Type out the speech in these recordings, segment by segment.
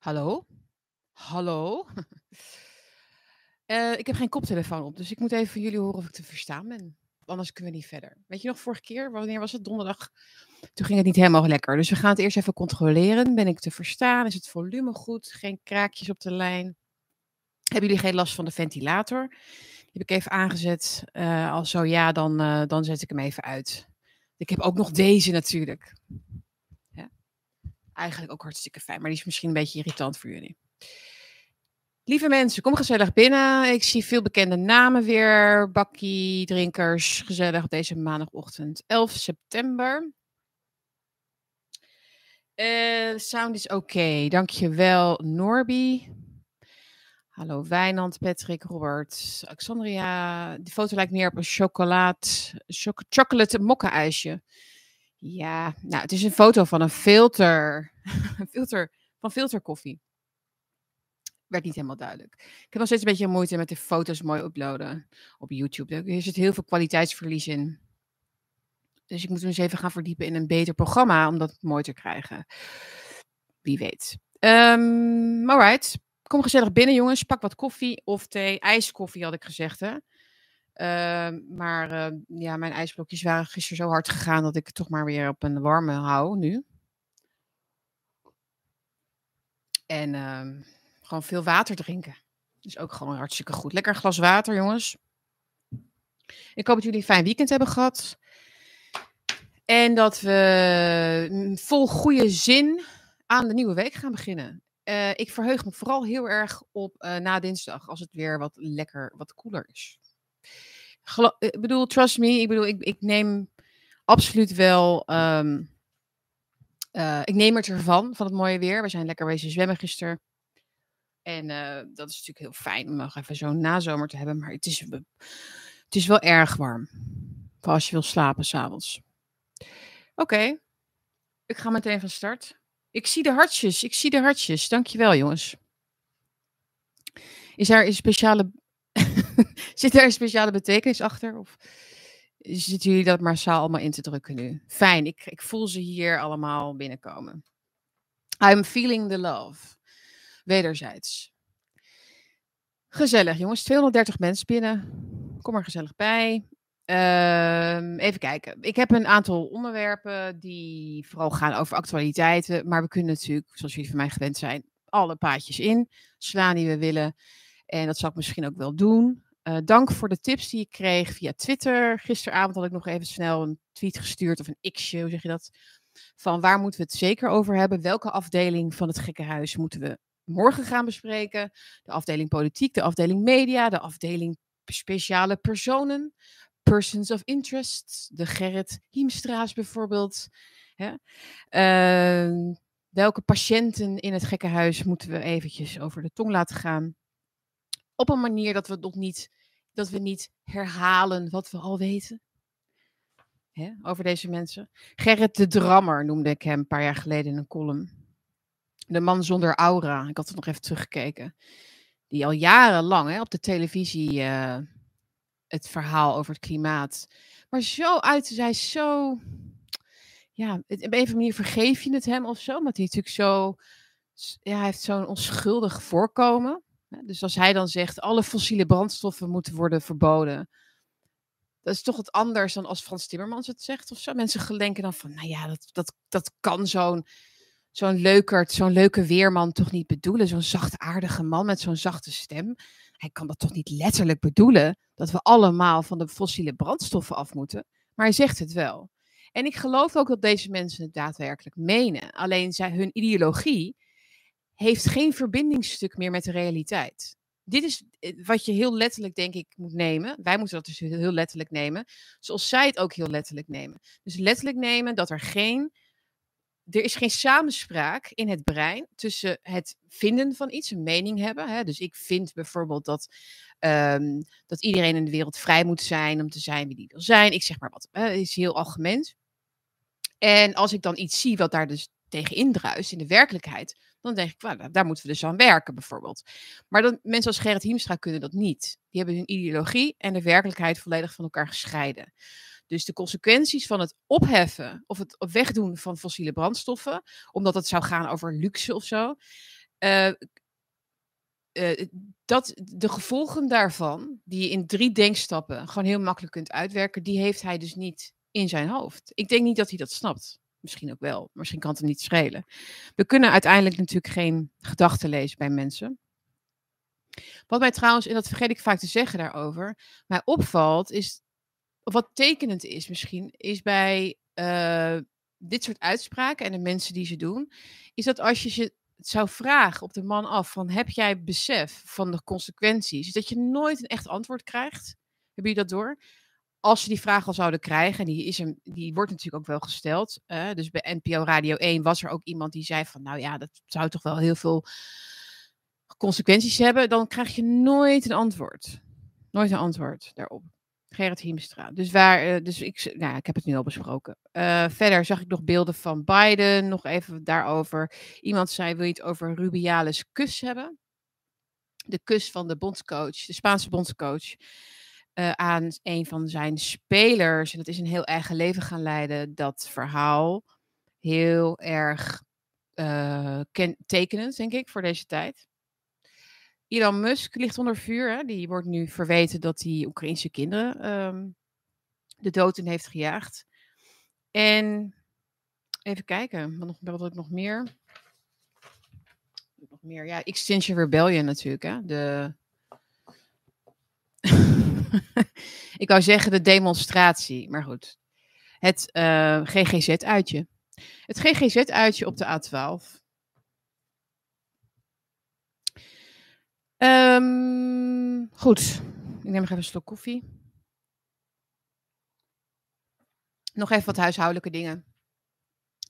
Hallo? Hallo? Eh, ik heb geen koptelefoon op, dus ik moet even van jullie horen of ik te verstaan ben. Anders kunnen we niet verder. Weet je nog, vorige keer, wanneer was het? Donderdag. Toen ging het niet helemaal lekker. Dus we gaan het eerst even controleren. Ben ik te verstaan? Is het volume goed? Geen kraakjes op de lijn? Hebben jullie geen last van de ventilator? Die heb ik even aangezet. Uh, als zo ja, dan, uh, dan zet ik hem even uit. Ik heb ook nog deze natuurlijk. Eigenlijk ook hartstikke fijn, maar die is misschien een beetje irritant voor jullie. Lieve mensen, kom gezellig binnen. Ik zie veel bekende namen weer. Bakkie, drinkers, gezellig op deze maandagochtend 11 september. Uh, sound is oké. Dankjewel, Norby. Hallo Wijnand, Patrick, Robert, Alexandria. Die foto lijkt meer op een chocolade, choc chocolate mokka-ijsje. Ja, nou, het is een foto van een filter. een filter van filterkoffie. Werd niet helemaal duidelijk. Ik heb nog steeds een beetje moeite met de foto's mooi uploaden op YouTube. Er zit heel veel kwaliteitsverlies in. Dus ik moet me eens even gaan verdiepen in een beter programma om dat mooi te krijgen. Wie weet. Um, alright. Kom gezellig binnen, jongens. Pak wat koffie of thee. IJskoffie had ik gezegd, hè. Uh, maar uh, ja, mijn ijsblokjes waren gisteren zo hard gegaan dat ik het toch maar weer op een warme hou nu. En uh, gewoon veel water drinken. Dus ook gewoon hartstikke goed. Lekker glas water, jongens. Ik hoop dat jullie een fijn weekend hebben gehad. En dat we mm, vol goede zin aan de nieuwe week gaan beginnen. Uh, ik verheug me vooral heel erg op uh, na dinsdag, als het weer wat lekker, wat koeler is. Gelo ik bedoel, trust me, ik bedoel, ik, ik neem absoluut wel, um, uh, ik neem het ervan, van het mooie weer. We zijn lekker wezen zwemmen gisteren. En dat is natuurlijk heel fijn om nog even zo'n nazomer te hebben, maar het is, het is wel erg warm. Voor als je wil slapen s'avonds. Oké, ik ga meteen van start. Ik zie de hartjes, ik zie de hartjes. Dankjewel, jongens. Is daar een speciale. Zit er een speciale betekenis achter? Of zitten jullie dat massaal allemaal in te drukken nu? Fijn, ik, ik voel ze hier allemaal binnenkomen. I'm feeling the love. Wederzijds. Gezellig, jongens. 230 mensen binnen. Kom er gezellig bij. Uh, even kijken. Ik heb een aantal onderwerpen die vooral gaan over actualiteiten. Maar we kunnen natuurlijk, zoals jullie van mij gewend zijn, alle paadjes in. Slaan die we willen. En dat zal ik misschien ook wel doen. Uh, dank voor de tips die ik kreeg via Twitter. Gisteravond had ik nog even snel een tweet gestuurd of een xje, hoe zeg je dat? Van waar moeten we het zeker over hebben? Welke afdeling van het gekkenhuis moeten we morgen gaan bespreken? De afdeling politiek, de afdeling media, de afdeling speciale personen persons of interest, de Gerrit Hiemstra's bijvoorbeeld. Hè? Uh, welke patiënten in het gekkenhuis moeten we eventjes over de tong laten gaan? Op een manier dat we nog niet, dat we niet herhalen wat we al weten. Hè? Over deze mensen. Gerrit de Drammer noemde ik hem een paar jaar geleden in een column. De man zonder aura. Ik had het nog even teruggekeken. Die al jarenlang hè, op de televisie uh, het verhaal over het klimaat. Maar zo uit, zij zo. Ja, op een of andere manier vergeef je het hem of zo. omdat hij natuurlijk zo. Ja, hij heeft zo'n onschuldig voorkomen. Dus als hij dan zegt: alle fossiele brandstoffen moeten worden verboden. Dat is toch wat anders dan als Frans Timmermans het zegt of zo. Mensen denken dan van: nou ja, dat, dat, dat kan zo'n zo'n leukert, zo'n leuke weerman toch niet bedoelen. Zo'n zachtaardige man met zo'n zachte stem. Hij kan dat toch niet letterlijk bedoelen dat we allemaal van de fossiele brandstoffen af moeten. Maar hij zegt het wel. En ik geloof ook dat deze mensen het daadwerkelijk menen. Alleen zij, hun ideologie heeft geen verbindingsstuk meer met de realiteit. Dit is eh, wat je heel letterlijk, denk ik, moet nemen. Wij moeten dat dus heel letterlijk nemen. Zoals zij het ook heel letterlijk nemen. Dus letterlijk nemen dat er geen er is geen samenspraak in het brein tussen het vinden van iets, een mening hebben. Hè? Dus ik vind bijvoorbeeld dat, um, dat iedereen in de wereld vrij moet zijn om te zijn wie die wil zijn. Ik zeg maar wat, hè? is heel algemeen. En als ik dan iets zie wat daar dus tegen indruist in de werkelijkheid, dan denk ik, daar moeten we dus aan werken bijvoorbeeld. Maar dan, mensen als Gerrit Hiemstra kunnen dat niet. Die hebben hun ideologie en de werkelijkheid volledig van elkaar gescheiden. Dus de consequenties van het opheffen of het wegdoen van fossiele brandstoffen, omdat het zou gaan over luxe of zo, eh, eh, dat de gevolgen daarvan, die je in drie denkstappen gewoon heel makkelijk kunt uitwerken, die heeft hij dus niet in zijn hoofd. Ik denk niet dat hij dat snapt. Misschien ook wel. Misschien kan het hem niet schelen. We kunnen uiteindelijk natuurlijk geen gedachten lezen bij mensen. Wat mij trouwens, en dat vergeet ik vaak te zeggen daarover, mij opvalt, is, of wat tekenend is misschien, is bij uh, dit soort uitspraken en de mensen die ze doen, is dat als je ze zou vragen op de man af van heb jij besef van de consequenties, dat je nooit een echt antwoord krijgt. Heb je dat door? Als ze die vraag al zouden krijgen, en die, is hem, die wordt natuurlijk ook wel gesteld. Dus bij NPO Radio 1 was er ook iemand die zei van nou ja, dat zou toch wel heel veel consequenties hebben. Dan krijg je nooit een antwoord. Nooit een antwoord daarop. Gerrit Hiemstra. Dus, waar, uh, dus ik, nou, ik heb het nu al besproken. Uh, verder zag ik nog beelden van Biden, nog even daarover. Iemand zei, wil je het over Rubiales kus hebben? De kus van de bondscoach, de Spaanse bondscoach, uh, aan een van zijn spelers. En dat is een heel eigen leven gaan leiden. Dat verhaal heel erg tekenend, denk ik, voor deze tijd. Elon Musk ligt onder vuur. Hè? Die wordt nu verweten dat hij Oekraïnse kinderen um, de dood in heeft gejaagd. En even kijken, wat, nog, ik nog meer? Nog meer, ja, Extinction Rebellion natuurlijk. Hè? De... ik wou zeggen de demonstratie, maar goed. Het eh, GGZ-uitje. Het GGZ-uitje op de A12 Um, goed, ik neem nog even een slok koffie. Nog even wat huishoudelijke dingen.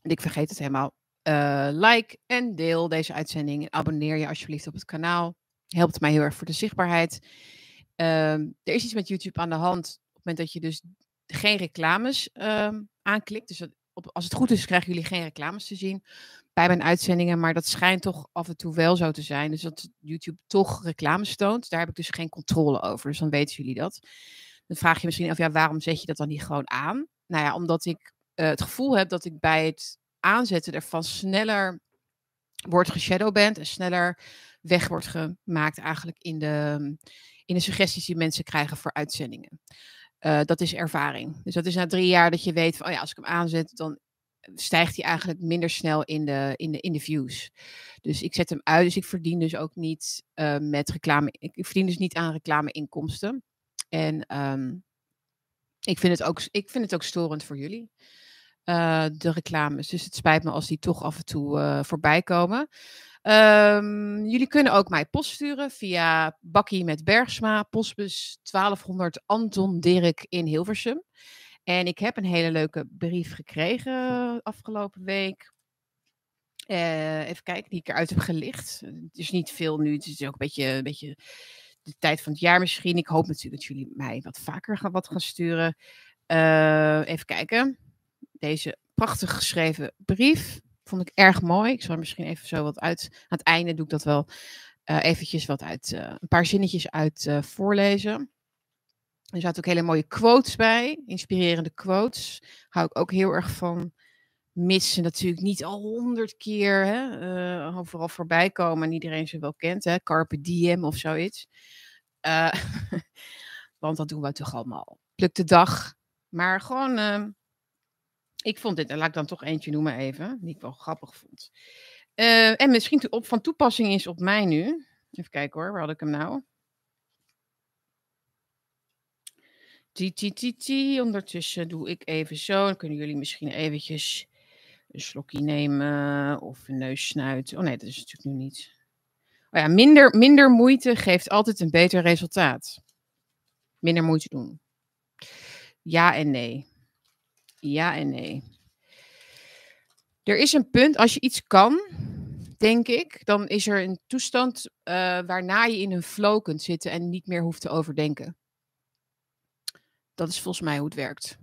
Ik vergeet het helemaal. Uh, like en deel deze uitzending. En abonneer je alsjeblieft op het kanaal. Helpt mij heel erg voor de zichtbaarheid. Um, er is iets met YouTube aan de hand. Op het moment dat je dus geen reclames um, aanklikt. Dus op, als het goed is, krijgen jullie geen reclames te zien bij mijn uitzendingen, maar dat schijnt toch af en toe wel zo te zijn. Dus dat YouTube toch reclames toont, daar heb ik dus geen controle over. Dus dan weten jullie dat. Dan vraag je misschien af, ja, waarom zet je dat dan niet gewoon aan? Nou ja, omdat ik uh, het gevoel heb dat ik bij het aanzetten ervan sneller wordt geshadowband en sneller weg wordt gemaakt eigenlijk in de, in de suggesties die mensen krijgen voor uitzendingen. Uh, dat is ervaring. Dus dat is na drie jaar dat je weet van, oh ja, als ik hem aanzet, dan stijgt hij eigenlijk minder snel in de, in, de, in de views. Dus ik zet hem uit, dus ik verdien dus ook niet uh, met reclame. Ik, verdien dus niet aan reclameinkomsten. En um, ik, vind het ook, ik vind het ook storend voor jullie. Uh, de reclames. Dus het spijt me als die toch af en toe voorbij komen. Um, jullie kunnen ook mij post sturen via Bakkie met Bergsma, postbus 1200 Anton Dirk in Hilversum. En ik heb een hele leuke brief gekregen afgelopen week. Uh, even kijken, die ik eruit heb gelicht. Het is niet veel nu, het is ook een beetje, een beetje de tijd van het jaar misschien. Ik hoop natuurlijk dat jullie mij wat vaker gaan, wat gaan sturen. Uh, even kijken. Deze prachtig geschreven brief vond ik erg mooi. Ik zal er misschien even zo wat uit. Aan het einde doe ik dat wel uh, eventjes wat uit. Uh, een paar zinnetjes uit uh, voorlezen. Er zaten ook hele mooie quotes bij, inspirerende quotes. Hou ik ook heel erg van. Missen natuurlijk niet al honderd keer hè, overal voorbij komen en iedereen ze wel kent. Hè, Carpe diem of zoiets. Want dat doen we toch allemaal. Pluk de dag. Maar gewoon, uh, ik vond dit, laat ik dan toch eentje noemen even, die ik wel grappig vond. Uh, en misschien op, van toepassing is op mij nu. Even kijken hoor, waar had ik hem nou? Titi, Ondertussen doe ik even zo. Dan kunnen jullie misschien eventjes een slokje nemen of een neus snuiten. Oh nee, dat is natuurlijk nu niet. Oh ja, minder, minder moeite geeft altijd een beter resultaat. Minder moeite doen. Ja en nee. Ja en nee. Er is een punt, als je iets kan, denk ik, dan is er een toestand uh, waarna je in een flow kunt zitten en niet meer hoeft te overdenken. Dat is volgens mij hoe het werkt.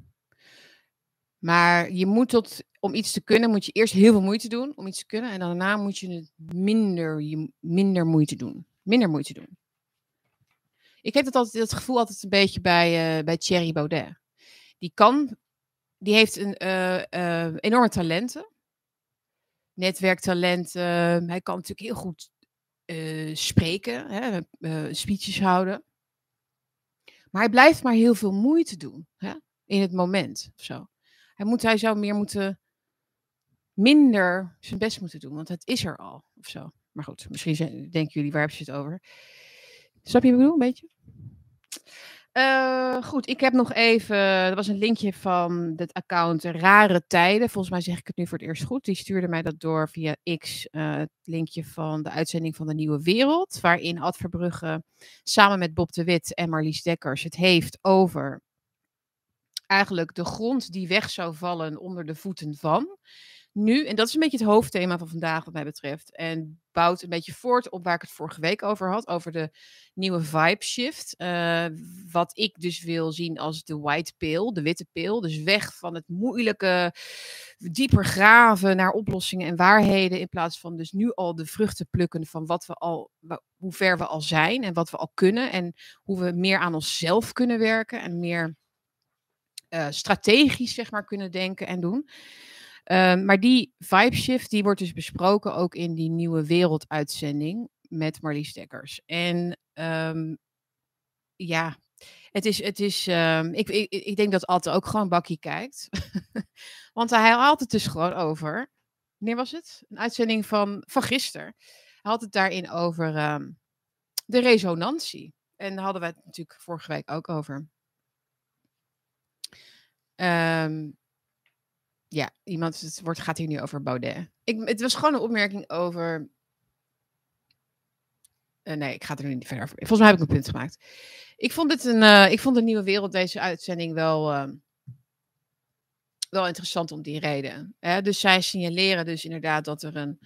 Maar je moet tot, om iets te kunnen, moet je eerst heel veel moeite doen om iets te kunnen. En daarna moet je het minder, minder moeite doen. Minder moeite doen. Ik heb dat, altijd, dat gevoel altijd een beetje bij, uh, bij Thierry Baudet. Die kan, die heeft een uh, uh, enorme talenten. Netwerktalenten. Hij kan natuurlijk heel goed eh, spreken, hè, speeches houden. Maar hij blijft maar heel veel moeite doen hè, in het moment. Of zo. Hij, moet, hij zou meer moeten, minder zijn best moeten doen, want het is er al. Of zo. Maar goed, misschien denken jullie, waar heb je het over? Snap je wat ik bedoel, een beetje? Uh, goed, ik heb nog even. Er was een linkje van het account Rare Tijden. Volgens mij zeg ik het nu voor het eerst goed. Die stuurde mij dat door via X. Uh, het linkje van de uitzending van de Nieuwe Wereld. Waarin Ad Verbrugge samen met Bob de Wit en Marlies Dekkers het heeft over. Eigenlijk de grond die weg zou vallen onder de voeten van nu, en dat is een beetje het hoofdthema van vandaag wat mij betreft. En bouwt een beetje voort op waar ik het vorige week over had, over de nieuwe vibe shift. Uh, wat ik dus wil zien als de white pill, de witte pil. Dus weg van het moeilijke, dieper graven naar oplossingen en waarheden. In plaats van dus nu al de vruchten plukken van wat we al, hoe ver we al zijn en wat we al kunnen. En hoe we meer aan onszelf kunnen werken en meer uh, strategisch, zeg maar, kunnen denken en doen. Um, maar die vibe shift, die wordt dus besproken ook in die nieuwe werelduitzending met Marlies Dekkers. En um, ja, het is, het is um, ik, ik, ik denk dat Atte ook gewoon bakkie kijkt. Want hij had het dus gewoon over, wanneer was het? Een uitzending van, van gisteren. Hij had het daarin over de resonantie. En daar hadden we het natuurlijk vorige week ook over. Um, ja, iemand, het wordt, gaat hier nu over Baudet. Ik, het was gewoon een opmerking over. Uh, nee, ik ga er nu niet verder over. Volgens mij heb ik een punt gemaakt. Ik vond het een, uh, ik vond de nieuwe wereld, deze uitzending, wel, uh, wel interessant om die reden. Hè? Dus zij signaleren dus inderdaad dat er een,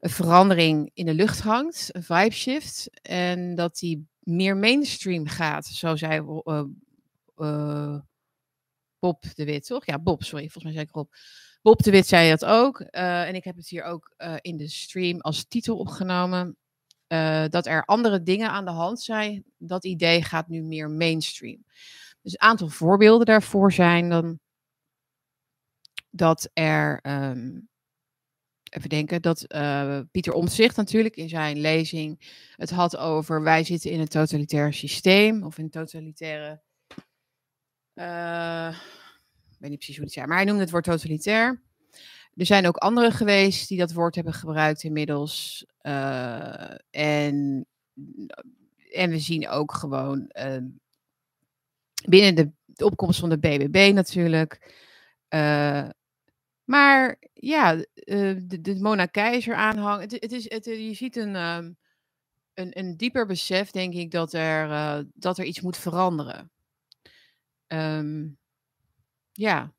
een verandering in de lucht hangt, een vibe shift. En dat die meer mainstream gaat, zo zei Bob de Wit, toch? Ja, Bob, sorry, volgens mij zei ik Rob. Bob de Wit zei dat ook. Uh, en ik heb het hier ook uh, in de stream als titel opgenomen. Uh, dat er andere dingen aan de hand zijn. Dat idee gaat nu meer mainstream. Dus een aantal voorbeelden daarvoor zijn dan dat er. Um, even denken, dat Pieter Omtzigt natuurlijk in zijn lezing het had over wij zitten in een totalitair systeem of in totalitaire ik weet niet precies hoe het zei, maar hij noemde het woord totalitair. Er zijn ook anderen geweest die dat woord hebben gebruikt inmiddels. Uh, en, en we zien ook gewoon uh, binnen de, opkomst van de BBB natuurlijk. Uh, maar ja, de, de Mona Keizer aanhang. Het, het is, je ziet een, um, een, een dieper besef, denk ik, dat er, dat er iets moet veranderen. Um, ja.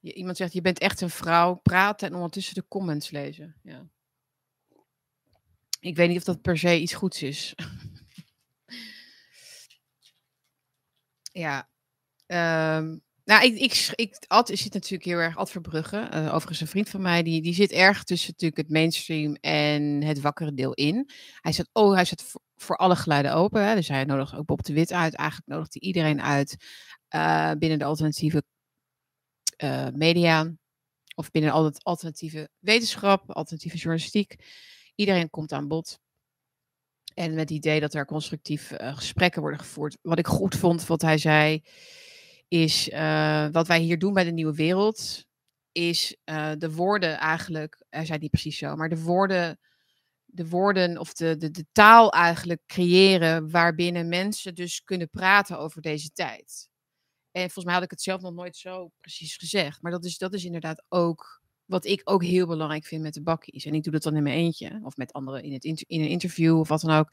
Iemand zegt, je bent echt een vrouw, praten en ondertussen de comments lezen. Ja. Ik weet niet of dat per se iets goeds is. ja. Um, nou, ik, ik, ik Ad zit natuurlijk heel erg, Ad Verbrugge, uh, overigens een vriend van mij, die, die zit erg tussen natuurlijk het mainstream en het wakkere deel in. Hij zet, oh, hij zet voor, alle geluiden open, hè, dus hij nodigt ook Bob de Wit uit. Eigenlijk nodigt hij iedereen uit uh, binnen de alternatieve uh, media of binnen al het alternatieve wetenschap, alternatieve journalistiek. Iedereen komt aan bod. En met het idee dat er constructief gesprekken worden gevoerd. Wat ik goed vond, wat hij zei is uh, wat wij hier doen bij de Nieuwe Wereld, is uh, de woorden eigenlijk, hij zei niet precies zo, maar de woorden, de woorden of de, de, de taal eigenlijk creëren waarbinnen mensen dus kunnen praten over deze tijd. En volgens mij had ik het zelf nog nooit zo precies gezegd, maar dat is, dat is inderdaad ook wat ik ook heel belangrijk vind met de bakkies. En ik doe dat dan in mijn eentje, of met anderen in, het in een interview of wat dan ook.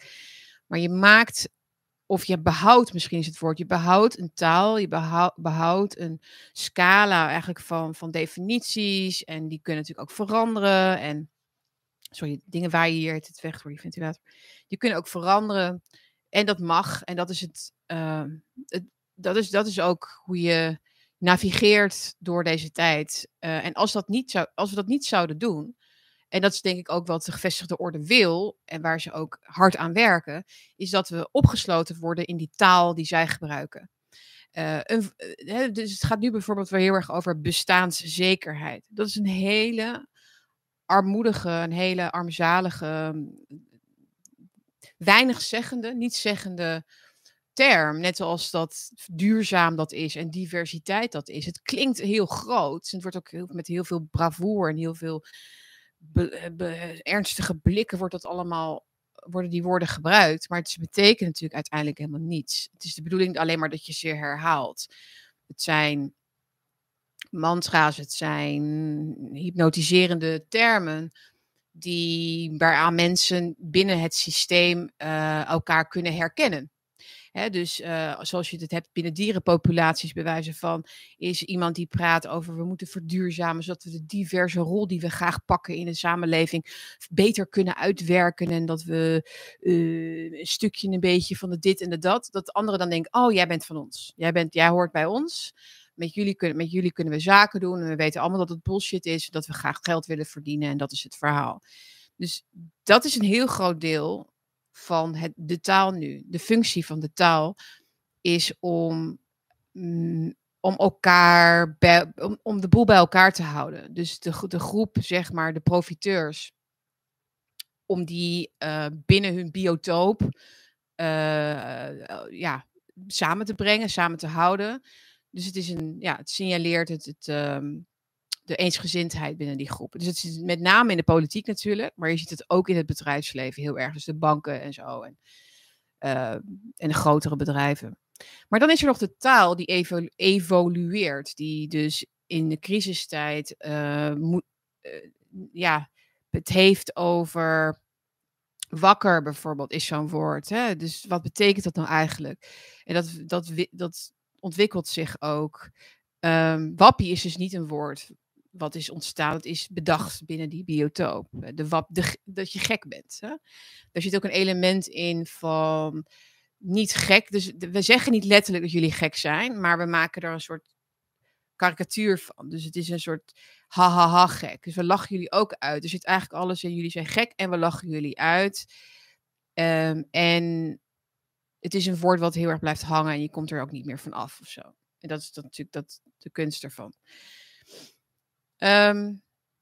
Maar je maakt of je behoudt, misschien is het woord, je behoudt een taal, je behoudt een scala eigenlijk van, van definities. En die kunnen natuurlijk ook veranderen. En, sorry, dingen waar je hier het weg door die ventilator. Die kunnen ook veranderen. En dat mag. En dat is het, uh, het dat, is, dat is ook hoe je navigeert door deze tijd. Uh, en als, dat niet zou, als we dat niet zouden doen, en dat is denk ik ook wat de gevestigde orde wil en waar ze ook hard aan werken, is dat we opgesloten worden in die taal die zij gebruiken. Uh, een, uh, dus het gaat nu bijvoorbeeld weer heel erg over bestaanszekerheid. Dat is een hele armoedige, een hele armzalige, weinig zeggende, niet zeggende term. Net zoals dat duurzaam dat is en diversiteit dat is. Het klinkt heel groot. Het wordt ook heel, met heel veel bravoure en heel veel ernstige blikken wordt dat allemaal worden die woorden gebruikt, maar het betekent natuurlijk uiteindelijk helemaal niets. Het is de bedoeling alleen maar dat je ze herhaalt. Het zijn mantra's, het zijn hypnotiserende termen die waaraan mensen binnen het systeem uh, elkaar kunnen herkennen dus uh, zoals je het hebt binnen dierenpopulaties, bij wijze van, is iemand die praat over we moeten verduurzamen, zodat we de diverse rol die we graag pakken in de samenleving beter kunnen uitwerken. En dat we uh, een stukje een beetje van de dit en de dat. Dat de anderen dan denken, oh jij bent van ons. Jij, bent, jij hoort bij ons. Met jullie, kunnen, met jullie kunnen we zaken doen. En we weten allemaal dat het bullshit is. Dat we graag geld willen verdienen. En dat is het verhaal. Dus dat is een heel groot deel van het, de taal nu. De functie van de taal is om, mm, om elkaar, om, om de boel bij elkaar te houden. Dus de, de groep, zeg maar, de profiteurs, om die uh, binnen hun biotoop uh, ja, samen te brengen, samen te houden. Dus het is een, ja, het signaleert het, het, um, de eensgezindheid binnen die groepen. Dus het is met name in de politiek natuurlijk, maar je ziet het ook in het bedrijfsleven heel erg. Dus de banken en zo en, uh, en de grotere bedrijven. Maar dan is er nog de taal die evolu evolueert, die dus in de crisistijd moet, uh, ja, het heeft over wakker bijvoorbeeld is zo'n woord. Hè? Dus wat betekent dat nou eigenlijk? En dat, dat, dat ontwikkelt zich ook. Um, wappie is dus niet een woord wat is ontstaan, dat is bedacht binnen die biotoop. Eh, de wap, dat je gek bent. Hè? Daar zit ook een element in van niet gek. Dus we zeggen niet letterlijk dat jullie gek zijn, maar we maken er een soort karikatuur van. Dus het is een soort ha ha ha gek. Dus we lachen jullie ook uit. Er zit eigenlijk alles in jullie zijn gek en we lachen jullie uit. Um, en het is een woord wat heel erg blijft hangen en je komt er ook niet meer van af of zo. En dat is natuurlijk dat, de kunst ervan. Um,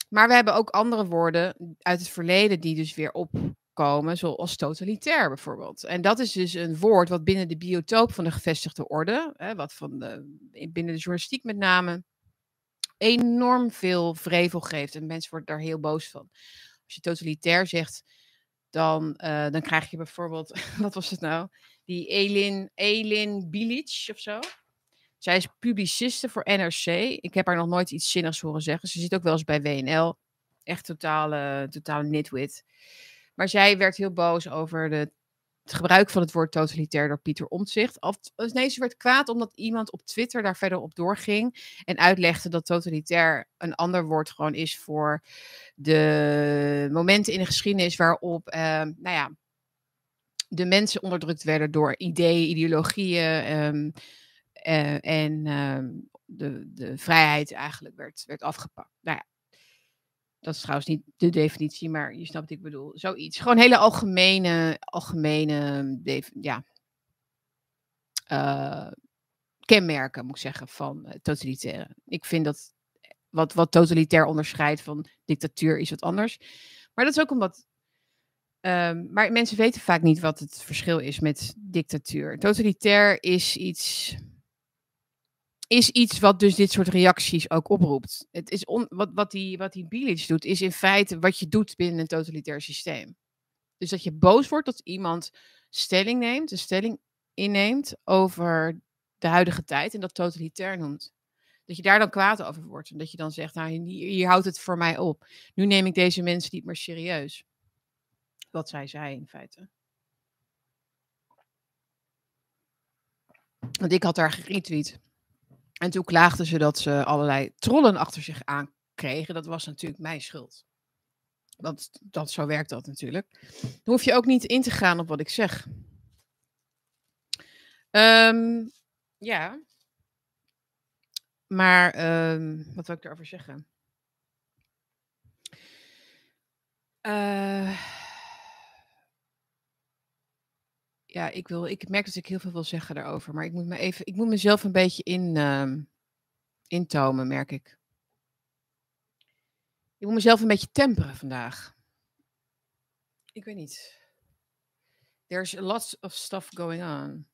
maar we hebben ook andere woorden uit het verleden die dus weer opkomen, zoals totalitair bijvoorbeeld. En dat is dus een woord wat binnen de biotoop van de gevestigde orde, hè, wat van binnen de journalistiek met name, enorm veel vrevel geeft. En mensen worden daar heel boos van. Als je totalitair zegt, dan, uh, dan krijg je bijvoorbeeld, wat was het nou? Die Elin, Elin Bilic of zo. Zij is publiciste voor NRC. Ik heb haar nog nooit iets zinnigs horen zeggen. Ze zit ook wel eens bij WNL. Echt totale, totale nitwit. Maar zij werd heel boos over de, het gebruik van het woord totalitair door Pieter Omtzigt. Of, nee, ze werd kwaad omdat iemand op Twitter daar verder op doorging. En uitlegde dat totalitair een ander woord gewoon is voor de momenten in de geschiedenis waarop, uh, nou ja, de mensen onderdrukt werden door ideeën, ideologieën. Um, uh, en uh, de, de vrijheid eigenlijk werd, werd afgepakt. Nou ja, dat is trouwens niet de definitie, maar je snapt wat ik bedoel. Zoiets. Gewoon hele algemene, algemene ja, uh, kenmerken, moet ik zeggen, van totalitaire. Ik vind dat wat, wat totalitair onderscheidt van dictatuur is wat anders. Maar dat is ook omdat Um, maar mensen weten vaak niet wat het verschil is met dictatuur. Totalitair is iets is iets wat dus dit soort reacties ook oproept. Het is on, wat, wat, die, wat die Bilic doet, is in feite wat je doet binnen een totalitair systeem. Dus dat je boos wordt dat iemand stelling neemt, een stelling inneemt over de huidige tijd en dat totalitair noemt. Dat je daar dan kwaad over wordt. En dat je dan zegt, nou, hier, houdt het voor mij op. Nu neem ik deze mensen niet meer serieus. Wat zij zei in feite. Want ik had daar geretweet. En toen klaagden ze dat ze allerlei trollen achter zich aankregen. Dat was natuurlijk mijn schuld. Want dat, zo werkt dat natuurlijk. Dan hoef je ook niet in te gaan op wat ik zeg. Um, ja. Maar um, wat wil ik erover zeggen? Uh, ja, ik, wil, ik merk dat ik heel veel wil zeggen daarover. Maar ik moet, me even, ik moet mezelf een beetje in, uh, intomen, merk ik. Ik moet mezelf een beetje temperen vandaag. Ik weet niet. There's a lot of stuff going on.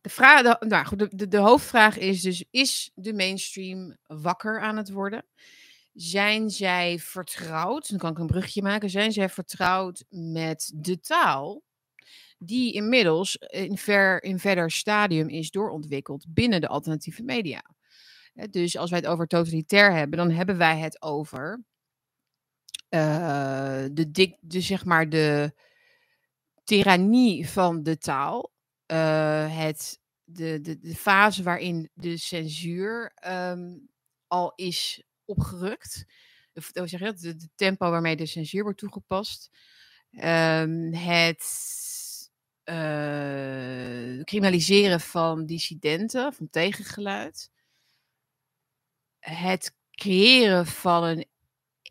De, vraag, de, nou goed, de, de, de hoofdvraag is dus: is de mainstream wakker aan het worden? Zijn zij vertrouwd? Dan kan ik een brugje maken. Zijn zij vertrouwd met de taal die inmiddels in, ver, in verder stadium is doorontwikkeld binnen de alternatieve media? Dus als wij het over totalitair hebben, dan hebben wij het over uh, de, dik, de, zeg maar de tirannie van de taal. Uh, het, de, de, de fase waarin de censuur um, al is opgerukt. Of, zeg je dat? De, tempo waarmee de censuur wordt toegepast. Um, het uh, criminaliseren van dissidenten, van tegengeluid. Het creëren van een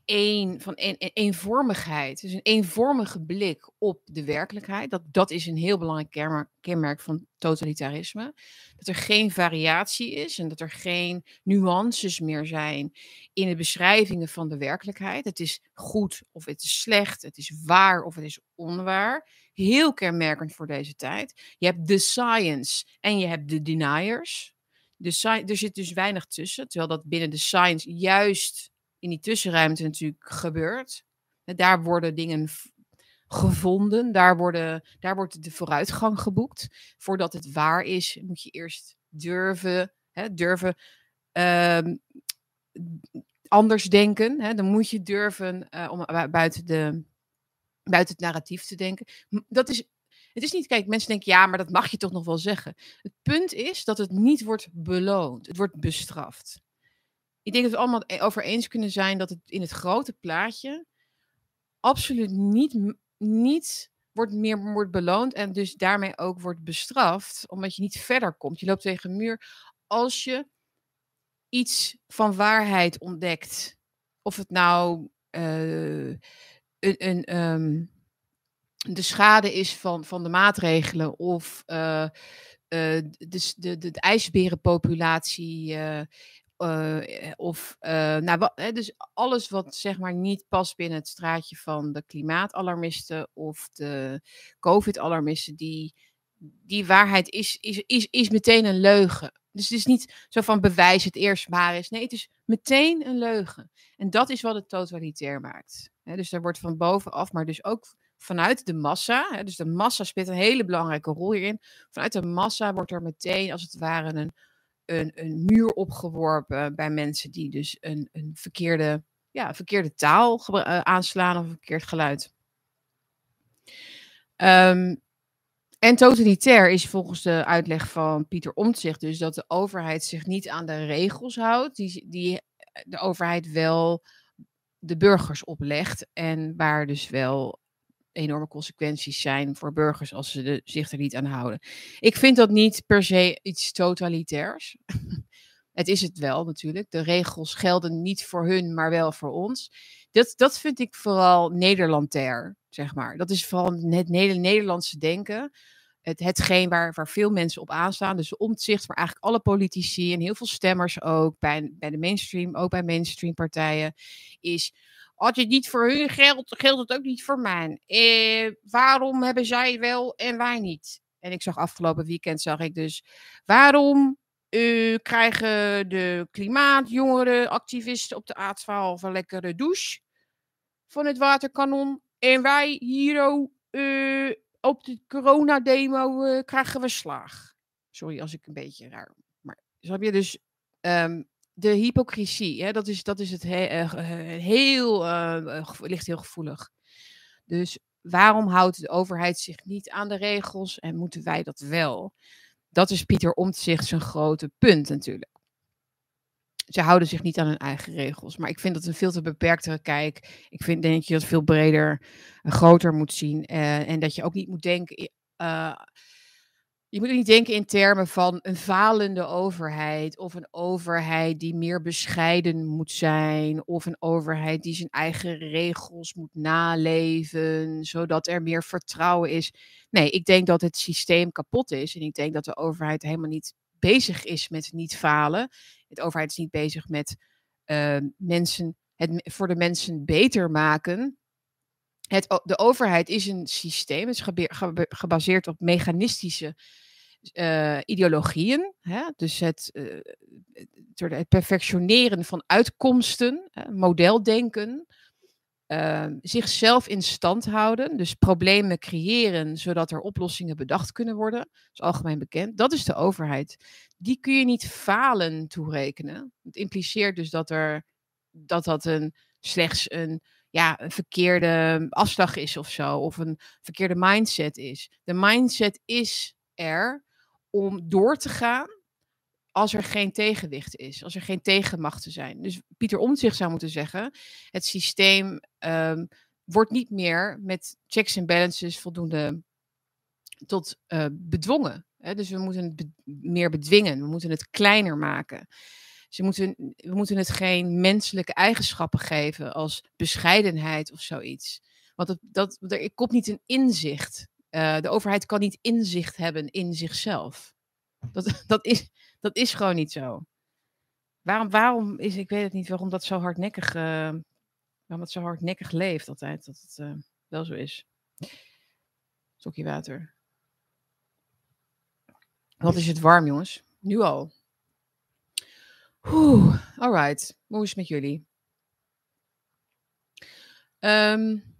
een, van een, een, eenvormigheid. Dus een eenvormige blik op de werkelijkheid. Dat, dat is een heel belangrijk kenmerk, kenmerk van totalitarisme. Dat er geen variatie is en dat er geen nuances meer zijn in de beschrijvingen van de werkelijkheid. Het is goed of het is slecht, het is waar of het is onwaar. Heel kenmerkend voor deze tijd. Je hebt de science en je hebt de deniers. De, er zit dus weinig tussen, terwijl dat binnen de science juist in die tussenruimte natuurlijk gebeurt. Daar worden dingen gevonden, daar, worden, daar wordt de vooruitgang geboekt. Voordat het waar is, moet je eerst durven, hè, durven um, anders denken. Hè. Dan moet je durven uh, om buiten, de, buiten het narratief te denken. Dat is het is niet, kijk, mensen denken, ja, maar dat mag je toch nog wel zeggen. Het punt is dat het niet wordt beloond. Het wordt bestraft ik denk dat we allemaal e-, over eens kunnen zijn dat het in het grote plaatje absoluut niet, niet wordt meer wordt beloond en dus daarmee ook wordt bestraft, omdat je niet verder komt. Je loopt tegen een muur als je iets van waarheid ontdekt. Of het nou uh, een, een um, de schade is van, van de maatregelen of uh, de, de, de, de ijsberenpopulatie uh, of, uh, nou, wat, dus alles wat zeg maar niet past binnen het straatje van de klimaatalarmisten of de COVID-alarmisten, die, die waarheid is, is, is, is meteen een leugen. Dus het is niet zo van bewijs het eerst maar is. Nee, het is meteen een leugen. En dat is wat het totalitair maakt. Dus er wordt van bovenaf, maar dus ook vanuit de massa. Dus de massa speelt een hele belangrijke rol hierin. Vanuit de massa wordt er meteen, als het ware, een een, een muur opgeworpen bij mensen die dus een, een verkeerde, ja, verkeerde taal uh, aanslaan of een verkeerd geluid. Um, en totalitair is volgens de uitleg van Pieter Omtzigt dus dat de overheid zich niet aan de regels houdt, die, die de overheid wel de burgers oplegt en waar dus wel enorme consequenties zijn voor burgers als ze de, zich er niet aan houden. Ik vind dat niet per se iets totalitairs. het is het wel natuurlijk. De regels gelden niet voor hun, maar wel voor ons. Dat, dat vind ik vooral Nederlandair, zeg maar. Dat is vooral het Nederlandse denken. Het, hetgeen waar, waar veel mensen op aanstaan. Dus omzicht, maar eigenlijk alle politici en heel veel stemmers ook, bij, bij de mainstream, ook bij mainstream partijen, is als het niet voor hun geldt, geldt het ook niet voor mij. Eh, waarom hebben zij wel en wij niet? En ik zag afgelopen weekend, zag ik dus, waarom uh, krijgen de klimaatjongeren, activisten op de A12 een lekkere douche van het waterkanon. En wij hier uh, op de coronademo uh, krijgen we slaag. Sorry als ik een beetje raar. Maar heb je dus um, de hypocrisie, hè, dat, is, dat is het he uh, heel, uh, ligt heel gevoelig. Dus waarom houdt de overheid zich niet aan de regels en moeten wij dat wel? Dat is Pieter Omtzigt zijn grote punt natuurlijk. Ze houden zich niet aan hun eigen regels. Maar ik vind dat een veel te beperktere kijk. Ik vind, denk dat je dat veel breder en groter moet zien. En dat je ook niet moet denken je moet niet denken in termen van een falende overheid of een overheid die meer bescheiden moet zijn of een overheid die zijn eigen regels moet naleven zodat er meer vertrouwen is. Nee, ik denk dat het systeem kapot is en ik denk dat de overheid helemaal niet bezig is met niet falen. De overheid is niet bezig met uh, mensen, het voor de mensen beter maken. Het, de overheid is een systeem, het is gebaseerd op mechanistische uh, ideologieën. Hè? Dus het, uh, het, perfectioneren van uitkomsten, modeldenken, ehm, zichzelf in stand houden, dus problemen creëren zodat er oplossingen bedacht kunnen worden. Is algemeen bekend. Dat is de overheid. Die kun je niet falen toerekenen. Het impliceert dus dat er dat, dat een, slechts een ja, een verkeerde afslag is of zo, of een verkeerde mindset is. De mindset is er om door te gaan als er geen tegenwicht is, als er geen tegenmachten zijn. Dus Pieter Omtzigt zou moeten zeggen, het systeem um, wordt niet meer met checks en balances voldoende tot uh, bedwongen. Hè? Dus we moeten het meer bedwingen, we moeten het kleiner maken. Ze moeten, we moeten het geen menselijke eigenschappen geven als bescheidenheid of zoiets. Want dat, dat, er komt niet een inzicht. Uh, de overheid kan niet inzicht hebben in zichzelf. Dat, dat, is, dat is gewoon niet zo. Waarom, waarom is, ik weet het niet, waarom dat zo hardnekkig, uh, waarom het zo hardnekkig leeft altijd, dat het uh, wel zo is. Stokje water. Wat is het warm, jongens? Nu al. Oeh, alright. Hoe is het met jullie? Um,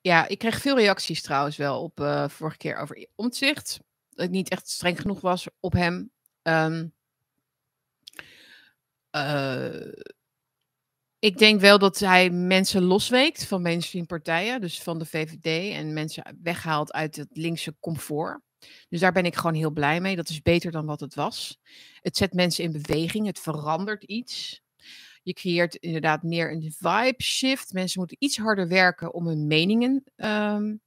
ja, ik kreeg veel reacties trouwens wel op uh, vorige keer over omzicht. Dat ik niet echt streng genoeg was op hem. Um, uh, ik denk wel dat hij mensen losweekt van mainstream partijen, dus van de VVD, en mensen weghaalt uit het linkse comfort. Dus daar ben ik gewoon heel blij mee. Dat is beter dan wat het was. Het zet mensen in beweging, het verandert iets. Je creëert inderdaad meer een vibe shift. Mensen moeten iets harder werken om hun meningen um,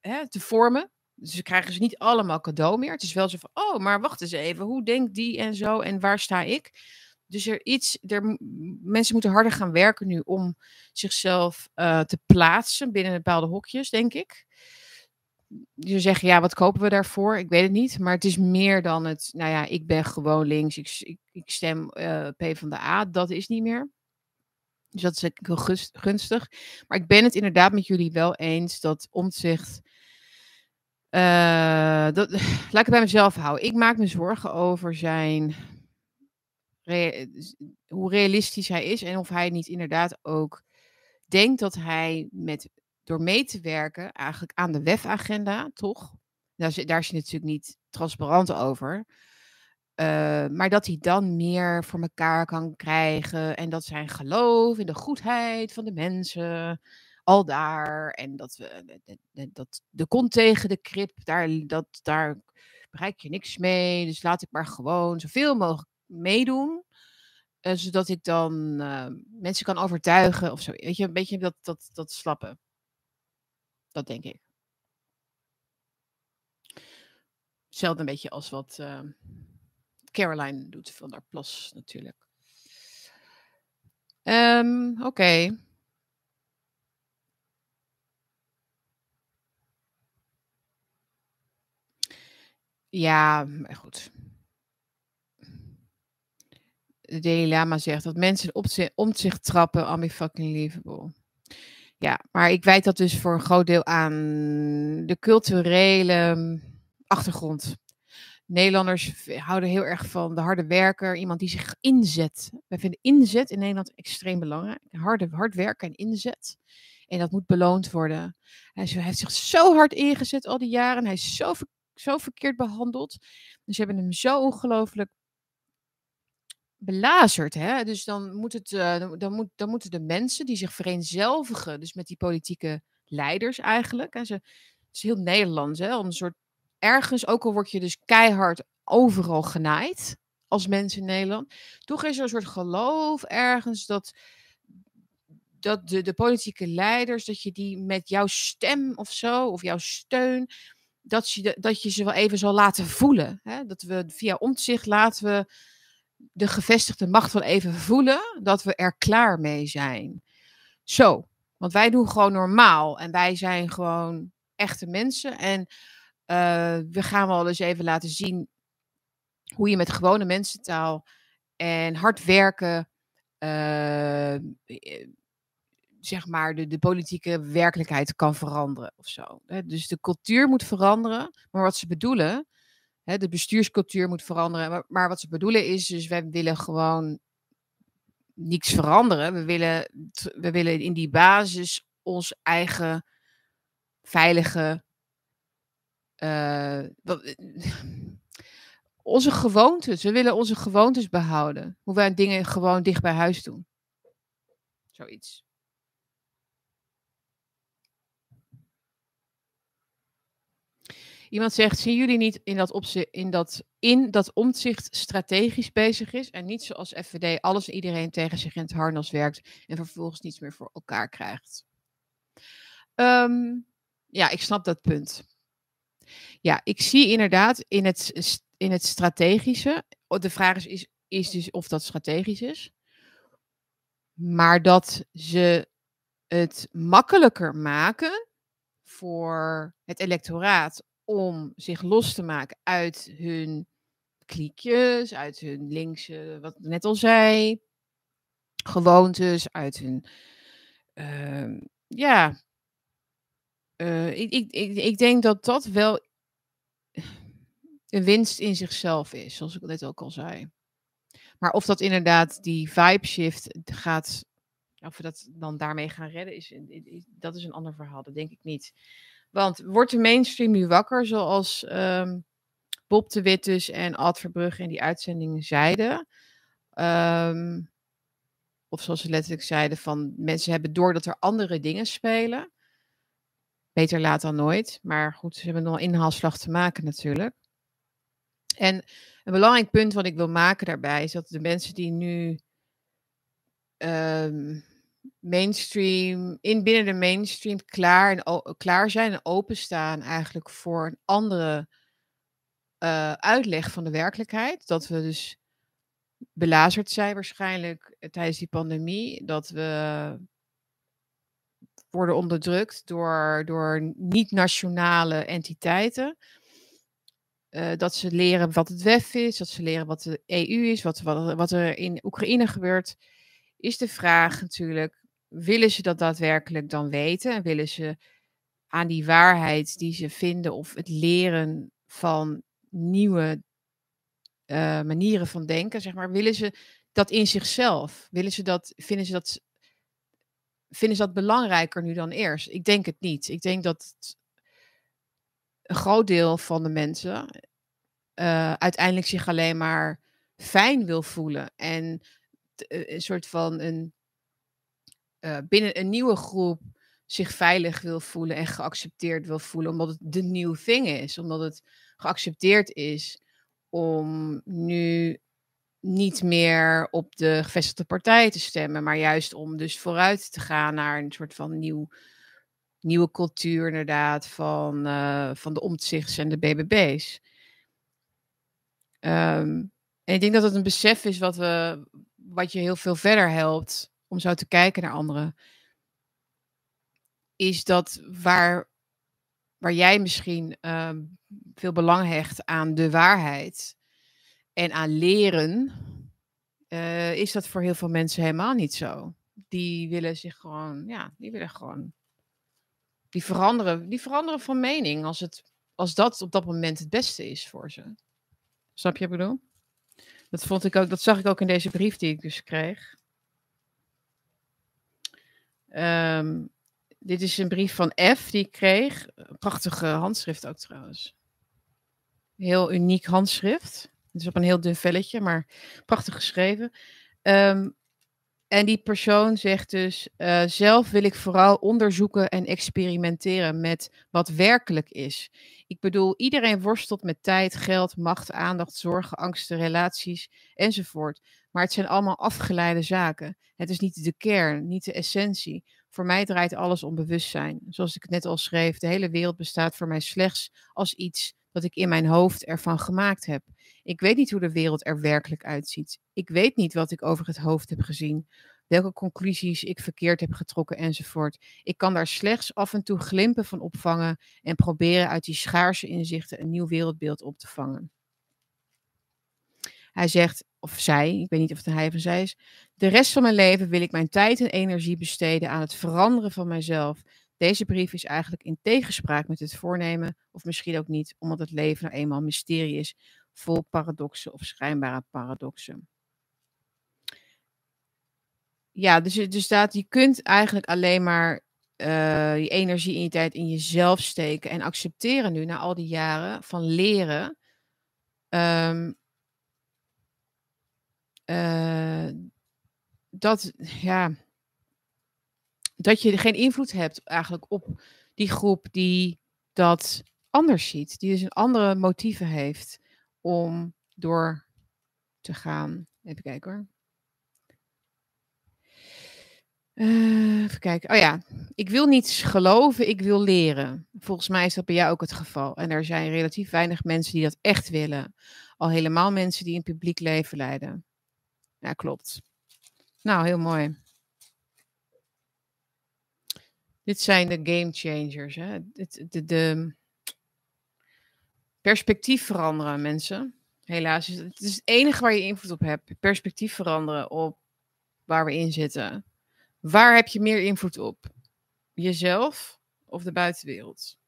hè, te vormen. Dus ze krijgen ze niet allemaal cadeau meer. Het is wel zo van, oh, maar wacht eens even. Hoe denkt die en zo en waar sta ik? Dus er iets, er, mensen moeten harder gaan werken nu om zichzelf uh, te plaatsen binnen bepaalde hokjes, denk ik je zeggen, ja, wat kopen we daarvoor? Ik weet het niet. Maar het is meer dan het, nou ja, ik ben gewoon links. Ik, ik, stem uh, P van de A. Dat is niet meer. Dus dat is heel gunstig. Maar ik ben het inderdaad met jullie wel eens dat omzicht. Uh, dat, laat ik het bij mezelf houden. Ik maak me zorgen over zijn. hoe realistisch hij is en of hij niet inderdaad ook denkt dat hij met door mee te werken eigenlijk aan de WEF-agenda, toch? Daar, daar is hij natuurlijk niet transparant over. Uh, maar dat hij dan meer voor elkaar kan krijgen. En dat zijn geloof in de goedheid van de mensen. Al daar. En dat we dat de kont tegen de krip, daar, dat, daar bereik je niks mee. Dus laat ik maar gewoon zoveel mogelijk meedoen. Uh, zodat ik dan mensen kan overtuigen of zo. Weet je, een beetje dat, dat, dat slappen. Dat denk ik. Hetzelfde een beetje als wat uh, Caroline doet van haar plas natuurlijk. Um, Oké. Ja, maar goed. De Dalai Lama zegt dat mensen op om zich trappen, ami fucking livable. Ja, maar ik wijt dat dus voor een groot deel aan de culturele mm, achtergrond. Nederlanders houden heel erg van de harde werker, iemand die zich inzet. Wij vinden inzet in Nederland extreem belangrijk. Harde, hard werken en inzet. En dat moet beloond worden. Hij heeft zich zo hard ingezet al die jaren. Hij is zo, zo verkeerd behandeld. Dus ze hebben hem zo ongelooflijk belazerd. Hè? Dus dan, moet het, uh, dan, moet, dan moeten de mensen die zich vereenzelvigen, dus met die politieke leiders eigenlijk. En ze, het is heel Nederlands, hè? een soort ergens, ook al word je dus keihard overal genaaid als mensen in Nederland, toch is er een soort geloof ergens dat, dat de, de politieke leiders, dat je die met jouw stem of zo, of jouw steun, dat je, dat je ze wel even zal laten voelen. Hè? Dat we via omzicht laten we de gevestigde macht wel even voelen dat we er klaar mee zijn. Zo, want wij doen gewoon normaal en wij zijn gewoon echte mensen. En uh, we gaan wel eens even laten zien hoe je met gewone mensentaal en hard werken, uh, zeg maar, de, de politieke werkelijkheid kan veranderen of zo. Dus de cultuur moet veranderen, maar wat ze bedoelen, de bestuurscultuur moet veranderen. Maar, wat ze bedoelen is, dus wij willen gewoon niets veranderen. We willen, we willen in die basis ons eigen veilige. Uh, onze gewoontes. We willen onze gewoontes behouden. Hoe wij dingen gewoon dicht bij huis doen. Zoiets. Iemand zegt, zien jullie niet in dat, opzicht, in dat, in dat omzicht strategisch bezig is en niet zoals FVD alles en iedereen tegen zich in het harnas werkt en vervolgens niets meer voor elkaar krijgt? Um, ja, ik snap dat punt. Ja, ik zie inderdaad in het, in het strategische, de vraag is, is, is dus of dat strategisch is, maar dat ze het makkelijker maken voor het electoraat om zich los te maken uit hun kliekjes, uit hun linkse, wat ik net al zei, gewoontes, uit hun, uh, ja, uh, ik, ik, ik, ik denk dat dat wel een winst in zichzelf is, zoals ik net ook al zei. Maar of dat inderdaad die vibe shift gaat, of we dat dan daarmee gaan redden, is, dat is een ander verhaal. Dat denk ik niet. Want wordt de mainstream nu wakker, zoals um, Bob de Wit dus en Ad Verbrugge in die uitzendingen zeiden? Um, of zoals ze letterlijk zeiden, van mensen hebben door dat er andere dingen spelen. Beter laat dan nooit. Maar goed, ze hebben nog een inhaalslag te maken natuurlijk. En een belangrijk punt wat ik wil maken daarbij is dat de mensen die nu um, mainstream, in binnen de mainstream klaar, en, klaar zijn en openstaan eigenlijk voor een andere uh, uitleg van de werkelijkheid. Dat we dus belazerd zijn waarschijnlijk tijdens die pandemie. Dat we worden onderdrukt door, door niet-nationale entiteiten. Uh, dat ze leren wat het WEF is, dat ze leren wat de EU is, wat, wat, wat er in Oekraïne gebeurt. Is de vraag natuurlijk, willen ze dat daadwerkelijk dan weten? En willen ze aan die waarheid die ze vinden of het leren van nieuwe uh, manieren van denken, zeg maar, willen ze dat in zichzelf? Willen ze dat, vinden ze dat, vinden ze dat belangrijker nu dan eerst? Ik denk het niet. Ik denk dat een groot deel van de mensen uh, uiteindelijk zich alleen maar fijn wil voelen en een soort van een uh, binnen een nieuwe groep zich veilig wil voelen en geaccepteerd wil voelen, omdat het de nieuwe thing is, omdat het geaccepteerd is om nu niet meer op de gevestigde partij te stemmen, maar juist om dus vooruit te gaan naar een soort van nieuw, nieuwe cultuur inderdaad van, uh, van de omzichts en de BBB's. Um, en ik denk dat het een besef is wat, we, wat je heel veel verder helpt om zo te kijken naar anderen, is dat waar, waar jij misschien uh, veel belang hecht aan de waarheid en aan leren, uh, is dat voor heel veel mensen helemaal niet zo. Die willen zich gewoon, ja, die willen gewoon, die veranderen, die veranderen van mening als, het, als dat op dat moment het beste is voor ze. Snap je wat ik bedoel? Dat vond ik ook, dat zag ik ook in deze brief die ik dus kreeg. Um, dit is een brief van F die ik kreeg. Prachtige handschrift ook trouwens. Heel uniek handschrift. Het is op een heel dun velletje, maar prachtig geschreven. Um, en die persoon zegt dus: uh, zelf wil ik vooral onderzoeken en experimenteren met wat werkelijk is. Ik bedoel, iedereen worstelt met tijd, geld, macht, aandacht, zorgen, angsten, relaties enzovoort. Maar het zijn allemaal afgeleide zaken. Het is niet de kern, niet de essentie. Voor mij draait alles om bewustzijn. Zoals ik net al schreef, de hele wereld bestaat voor mij slechts als iets dat ik in mijn hoofd ervan gemaakt heb. Ik weet niet hoe de wereld er werkelijk uitziet. Ik weet niet wat ik over het hoofd heb gezien, welke conclusies ik verkeerd heb getrokken enzovoort. Ik kan daar slechts af en toe glimpen van opvangen en proberen uit die schaarse inzichten een nieuw wereldbeeld op te vangen. Hij zegt, of zij, ik weet niet of het hij of zij is, de rest van mijn leven wil ik mijn tijd en energie besteden aan het veranderen van mijzelf. Deze brief is eigenlijk in tegenspraak met het voornemen, of misschien ook niet, omdat het leven nou eenmaal mysterie is, vol paradoxen of schijnbare paradoxen. Ja, dus, dus staat, je kunt eigenlijk alleen maar uh, je energie en je tijd in jezelf steken en accepteren nu, na al die jaren van leren, um, uh, dat, ja, dat je geen invloed hebt eigenlijk op die groep die dat anders ziet, die dus een andere motieven heeft om door te gaan. Even kijken hoor. Uh, even kijken. Oh ja, ik wil niet geloven, ik wil leren. Volgens mij is dat bij jou ook het geval. En er zijn relatief weinig mensen die dat echt willen. Al helemaal mensen die een publiek leven leiden. Ja, klopt. Nou, heel mooi. Dit zijn de game changers. Hè? De, de, de perspectief veranderen, mensen. Helaas, het is het enige waar je invloed op hebt. Perspectief veranderen op waar we in zitten. Waar heb je meer invloed op? Jezelf of de buitenwereld?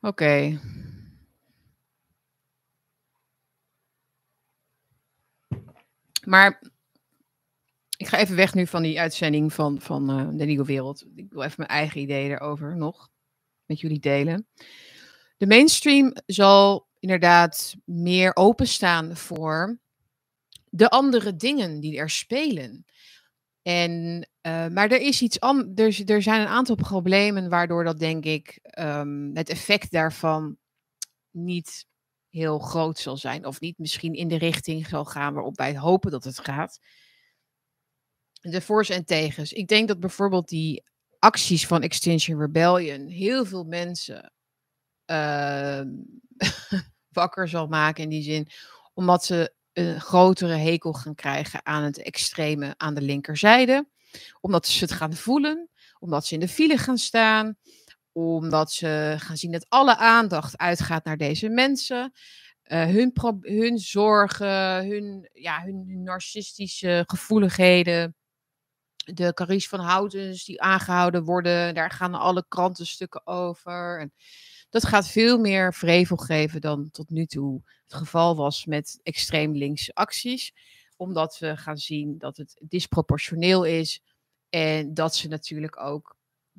Oké. Maar ik ga even weg nu van die uitzending van, van uh, de Nieuwe Wereld. Ik wil even mijn eigen ideeën erover nog met jullie delen. De mainstream zal inderdaad meer openstaan voor de andere dingen die er spelen. En, uh, maar er is iets anders. Er, zijn een aantal problemen waardoor dat denk ik um, het effect daarvan niet heel groot zal zijn. Of niet misschien in de richting zal gaan waarop wij hopen dat het gaat. De voor's en tegens. Ik denk dat bijvoorbeeld die acties van Extinction Rebellion heel veel mensen uh, wakker zal maken in die zin. Omdat ze een grotere hekel gaan krijgen aan het extreme aan de linkerzijde. Omdat ze het gaan voelen. Omdat ze in de file gaan staan omdat ze gaan zien dat alle aandacht uitgaat naar deze mensen. Uh, hun, hun zorgen, hun, ja, hun, narcistische gevoeligheden. De Carice van Houtens die aangehouden worden, daar gaan alle krantenstukken over. En dat gaat veel meer vrevel geven dan tot nu toe het geval was met extreem linkse acties. Omdat we gaan zien dat het disproportioneel is. En dat ze natuurlijk ook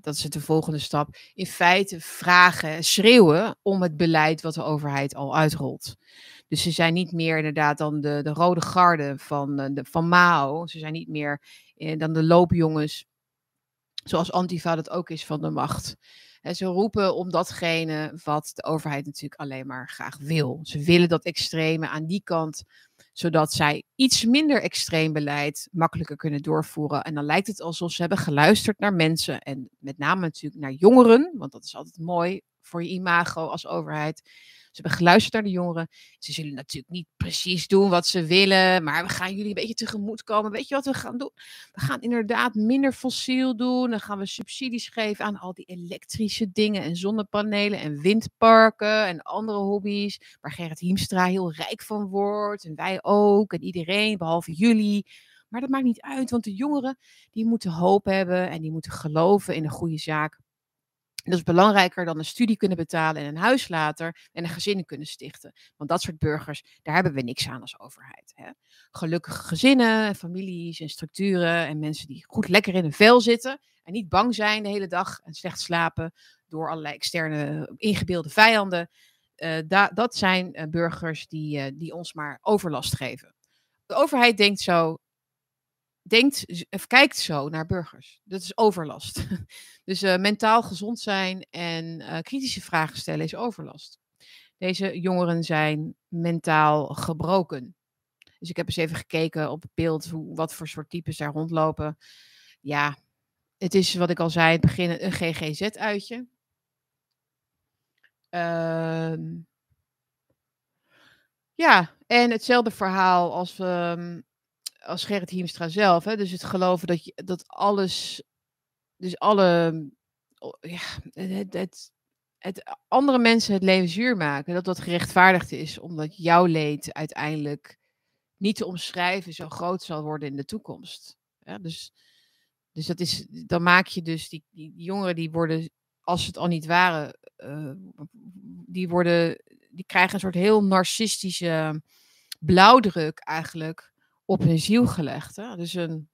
dat is de volgende stap, in feite vragen, schreeuwen om het beleid wat de overheid al uitrolt. Dus ze zijn niet meer inderdaad dan de, de rode garde van, eh, de, van Mao. Ze zijn niet meer eh, dan de loopjongens, zoals Antifa dat ook is van de macht. Ze roepen om datgene wat de overheid natuurlijk alleen maar graag wil. Ze willen dat extreme aan die kant zodat zij iets minder extreem beleid makkelijker kunnen doorvoeren. En dan lijkt het alsof ze hebben geluisterd naar mensen en met name natuurlijk naar jongeren, want dat is altijd mooi voor je imago als overheid. Ze hebben geluisterd naar de jongeren. Ze zullen natuurlijk niet precies doen wat ze willen, maar we gaan jullie een beetje tegemoet komen. Weet je wat we gaan doen? We gaan inderdaad minder fossiel doen. Dan gaan we subsidies geven aan al die elektrische dingen en zonnepanelen en windparken en andere hobby's. Waar Gerrit Hiemstra heel rijk van wordt en wij ook en iedereen, behalve jullie. Maar dat maakt niet uit, want de jongeren die moeten hoop hebben en die moeten geloven in een goede zaak. Dat is belangrijker dan een studie kunnen betalen en een huis later en een gezin kunnen stichten. Want dat soort burgers, daar hebben we niks aan als overheid. Hè. Gelukkige gezinnen, families en structuren en mensen die goed lekker in een vel zitten en niet bang zijn de hele dag en slecht slapen door allerlei externe ingebeelde vijanden. Da dat zijn uh, burgers die, die ons maar overlast geven. De overheid denkt zo, denkt of kijkt zo naar burgers. Dat is overlast. Dus uh, mentaal gezond zijn en uh, kritische vragen stellen is overlast. Deze jongeren zijn mentaal gebroken. Dus ik heb eens even gekeken op het beeld hoe, wat voor soort types daar rondlopen. Ja, het is wat ik al zei, het begin een GGZ-uitje. Ehm ja, en hetzelfde verhaal als, um, als Gerrit Hiemstra zelf. Hè? Dus het geloven dat, je, dat alles, dus alle, ja, het, het, het, andere mensen het leven zuur maken, dat dat gerechtvaardigd is, omdat jouw leed uiteindelijk niet te omschrijven zo groot zal worden in de toekomst. Dus, dus dat is, dan maak je dus die, die, jongeren die worden, als ze het al niet waren, uh, die worden die krijgen een soort heel narcistische blauwdruk eigenlijk op hun ziel gelegd. Hè? Dus een,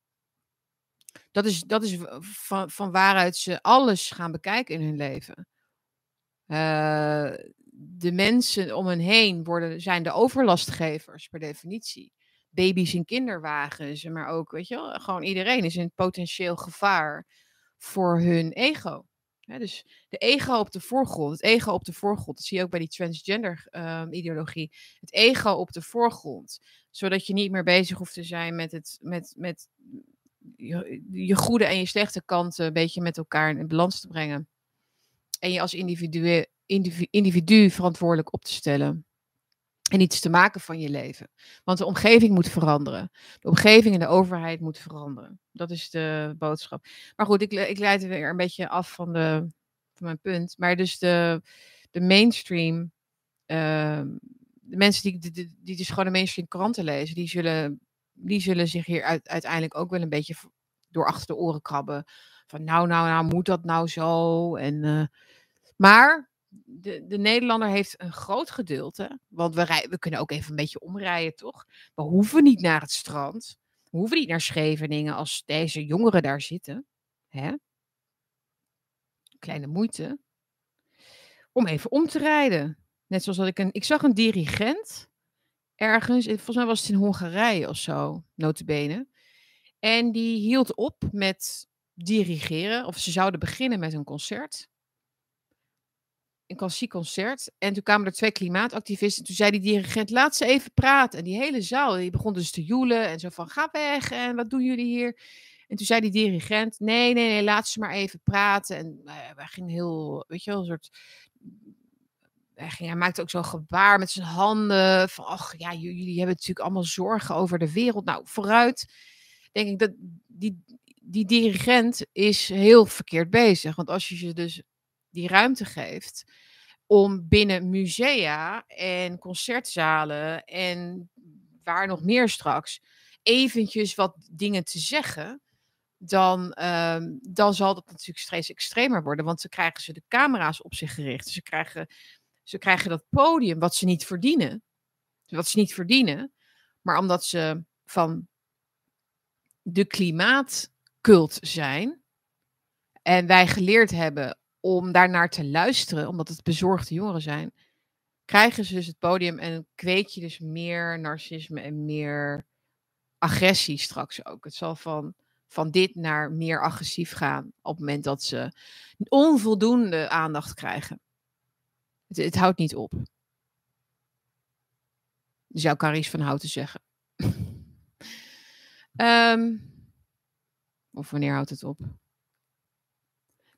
dat is, dat is van, van waaruit ze alles gaan bekijken in hun leven. Uh, de mensen om hen heen worden, zijn de overlastgevers per definitie. Baby's in kinderwagens, maar ook, weet je wel, gewoon iedereen is in potentieel gevaar voor hun ego dus de ego op de voorgrond. Het ego op de voorgrond. Dat zie je ook bij die transgender um, ideologie. Het ego op de voorgrond. Zodat je niet meer bezig hoeft te zijn met, het, met, met je, je goede en je slechte kanten een beetje met elkaar in balans te brengen. En je als individu, individu verantwoordelijk op te stellen. En iets te maken van je leven. Want de omgeving moet veranderen. De omgeving en de overheid moet veranderen. Dat is de boodschap. Maar goed, ik, ik leid weer een beetje af van, de, van mijn punt. Maar dus de, de mainstream. Uh, de mensen die, die, die, dus gewoon de mainstream kranten lezen. Die zullen, die zullen zich hier uiteindelijk ook wel een beetje door achter de oren krabben. Van nou, nou, nou, moet dat nou zo? En, uh, maar de, de Nederlander heeft een groot gedeelte. Want we, rij, we kunnen ook even een beetje omrijden, toch? We hoeven niet naar het strand. We hoeven niet naar Scheveningen als deze jongeren daar zitten. Hè? Kleine moeite. Om even om te rijden. Net zoals dat ik een. Ik zag een dirigent ergens. Volgens mij was het in Hongarije of zo, notabene. En die hield op met dirigeren. Of ze zouden beginnen met een concert een klassiek concert. En toen kwamen er twee klimaatactivisten. Toen zei die dirigent, laat ze even praten. En die hele zaal, die begon dus te joelen. En zo van, ga weg. En wat doen jullie hier? En toen zei die dirigent, nee, nee, nee, laat ze maar even praten. En uh, wij gingen heel, weet je wel, een soort... Hij, ging, hij maakte ook zo'n gebaar met zijn handen. Van, ach ja, jullie hebben natuurlijk allemaal zorgen over de wereld. Nou, vooruit denk ik dat die, die dirigent is heel verkeerd bezig. Want als je ze dus die ruimte geeft om binnen musea en concertzalen en waar nog meer straks eventjes wat dingen te zeggen, dan, um, dan zal dat natuurlijk steeds extremer worden. Want ze krijgen ze de camera's op zich gericht. Ze krijgen, ze krijgen dat podium wat ze niet verdienen. Wat ze niet verdienen. Maar omdat ze van de klimaatcult zijn. En wij geleerd hebben om daarnaar te luisteren, omdat het bezorgde jongeren zijn, krijgen ze dus het podium en kweek je dus meer narcisme en meer agressie straks ook. Het zal van, van dit naar meer agressief gaan op het moment dat ze onvoldoende aandacht krijgen. Het, het houdt niet op. Zou Caries van Houten zeggen. um, of wanneer houdt het op?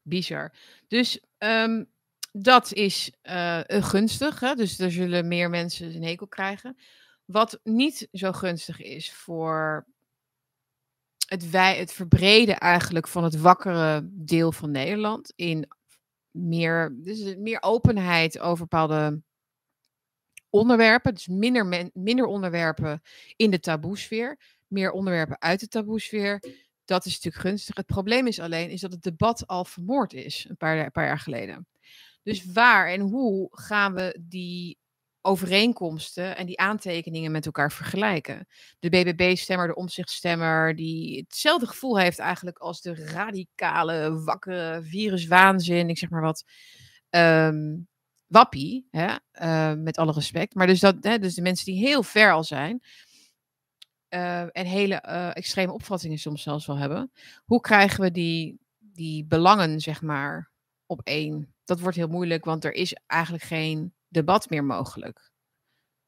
Bizar. Dus um, dat is uh, gunstig. Hè? Dus er zullen meer mensen een hekel krijgen. Wat niet zo gunstig is voor het, wij, het verbreden eigenlijk van het wakkere deel van Nederland. In meer, dus meer openheid over bepaalde onderwerpen. Dus minder, minder onderwerpen in de taboesfeer. Meer onderwerpen uit de taboesfeer dat is natuurlijk gunstig. Het probleem is alleen is dat het debat al vermoord is, een paar, een paar jaar geleden. Dus waar en hoe gaan we die overeenkomsten en die aantekeningen met elkaar vergelijken. De BBB-stemmer, de omzichtstemmer, die hetzelfde gevoel heeft eigenlijk als de radicale, wakkere viruswaanzin, ik zeg maar wat, um, wappie, hè? Uh, met alle respect. Maar dus, dat, hè, dus de mensen die heel ver al zijn, uh, en hele uh, extreme opvattingen soms zelfs wel hebben. Hoe krijgen we die, die belangen, zeg maar, op één? Dat wordt heel moeilijk, want er is eigenlijk geen debat meer mogelijk.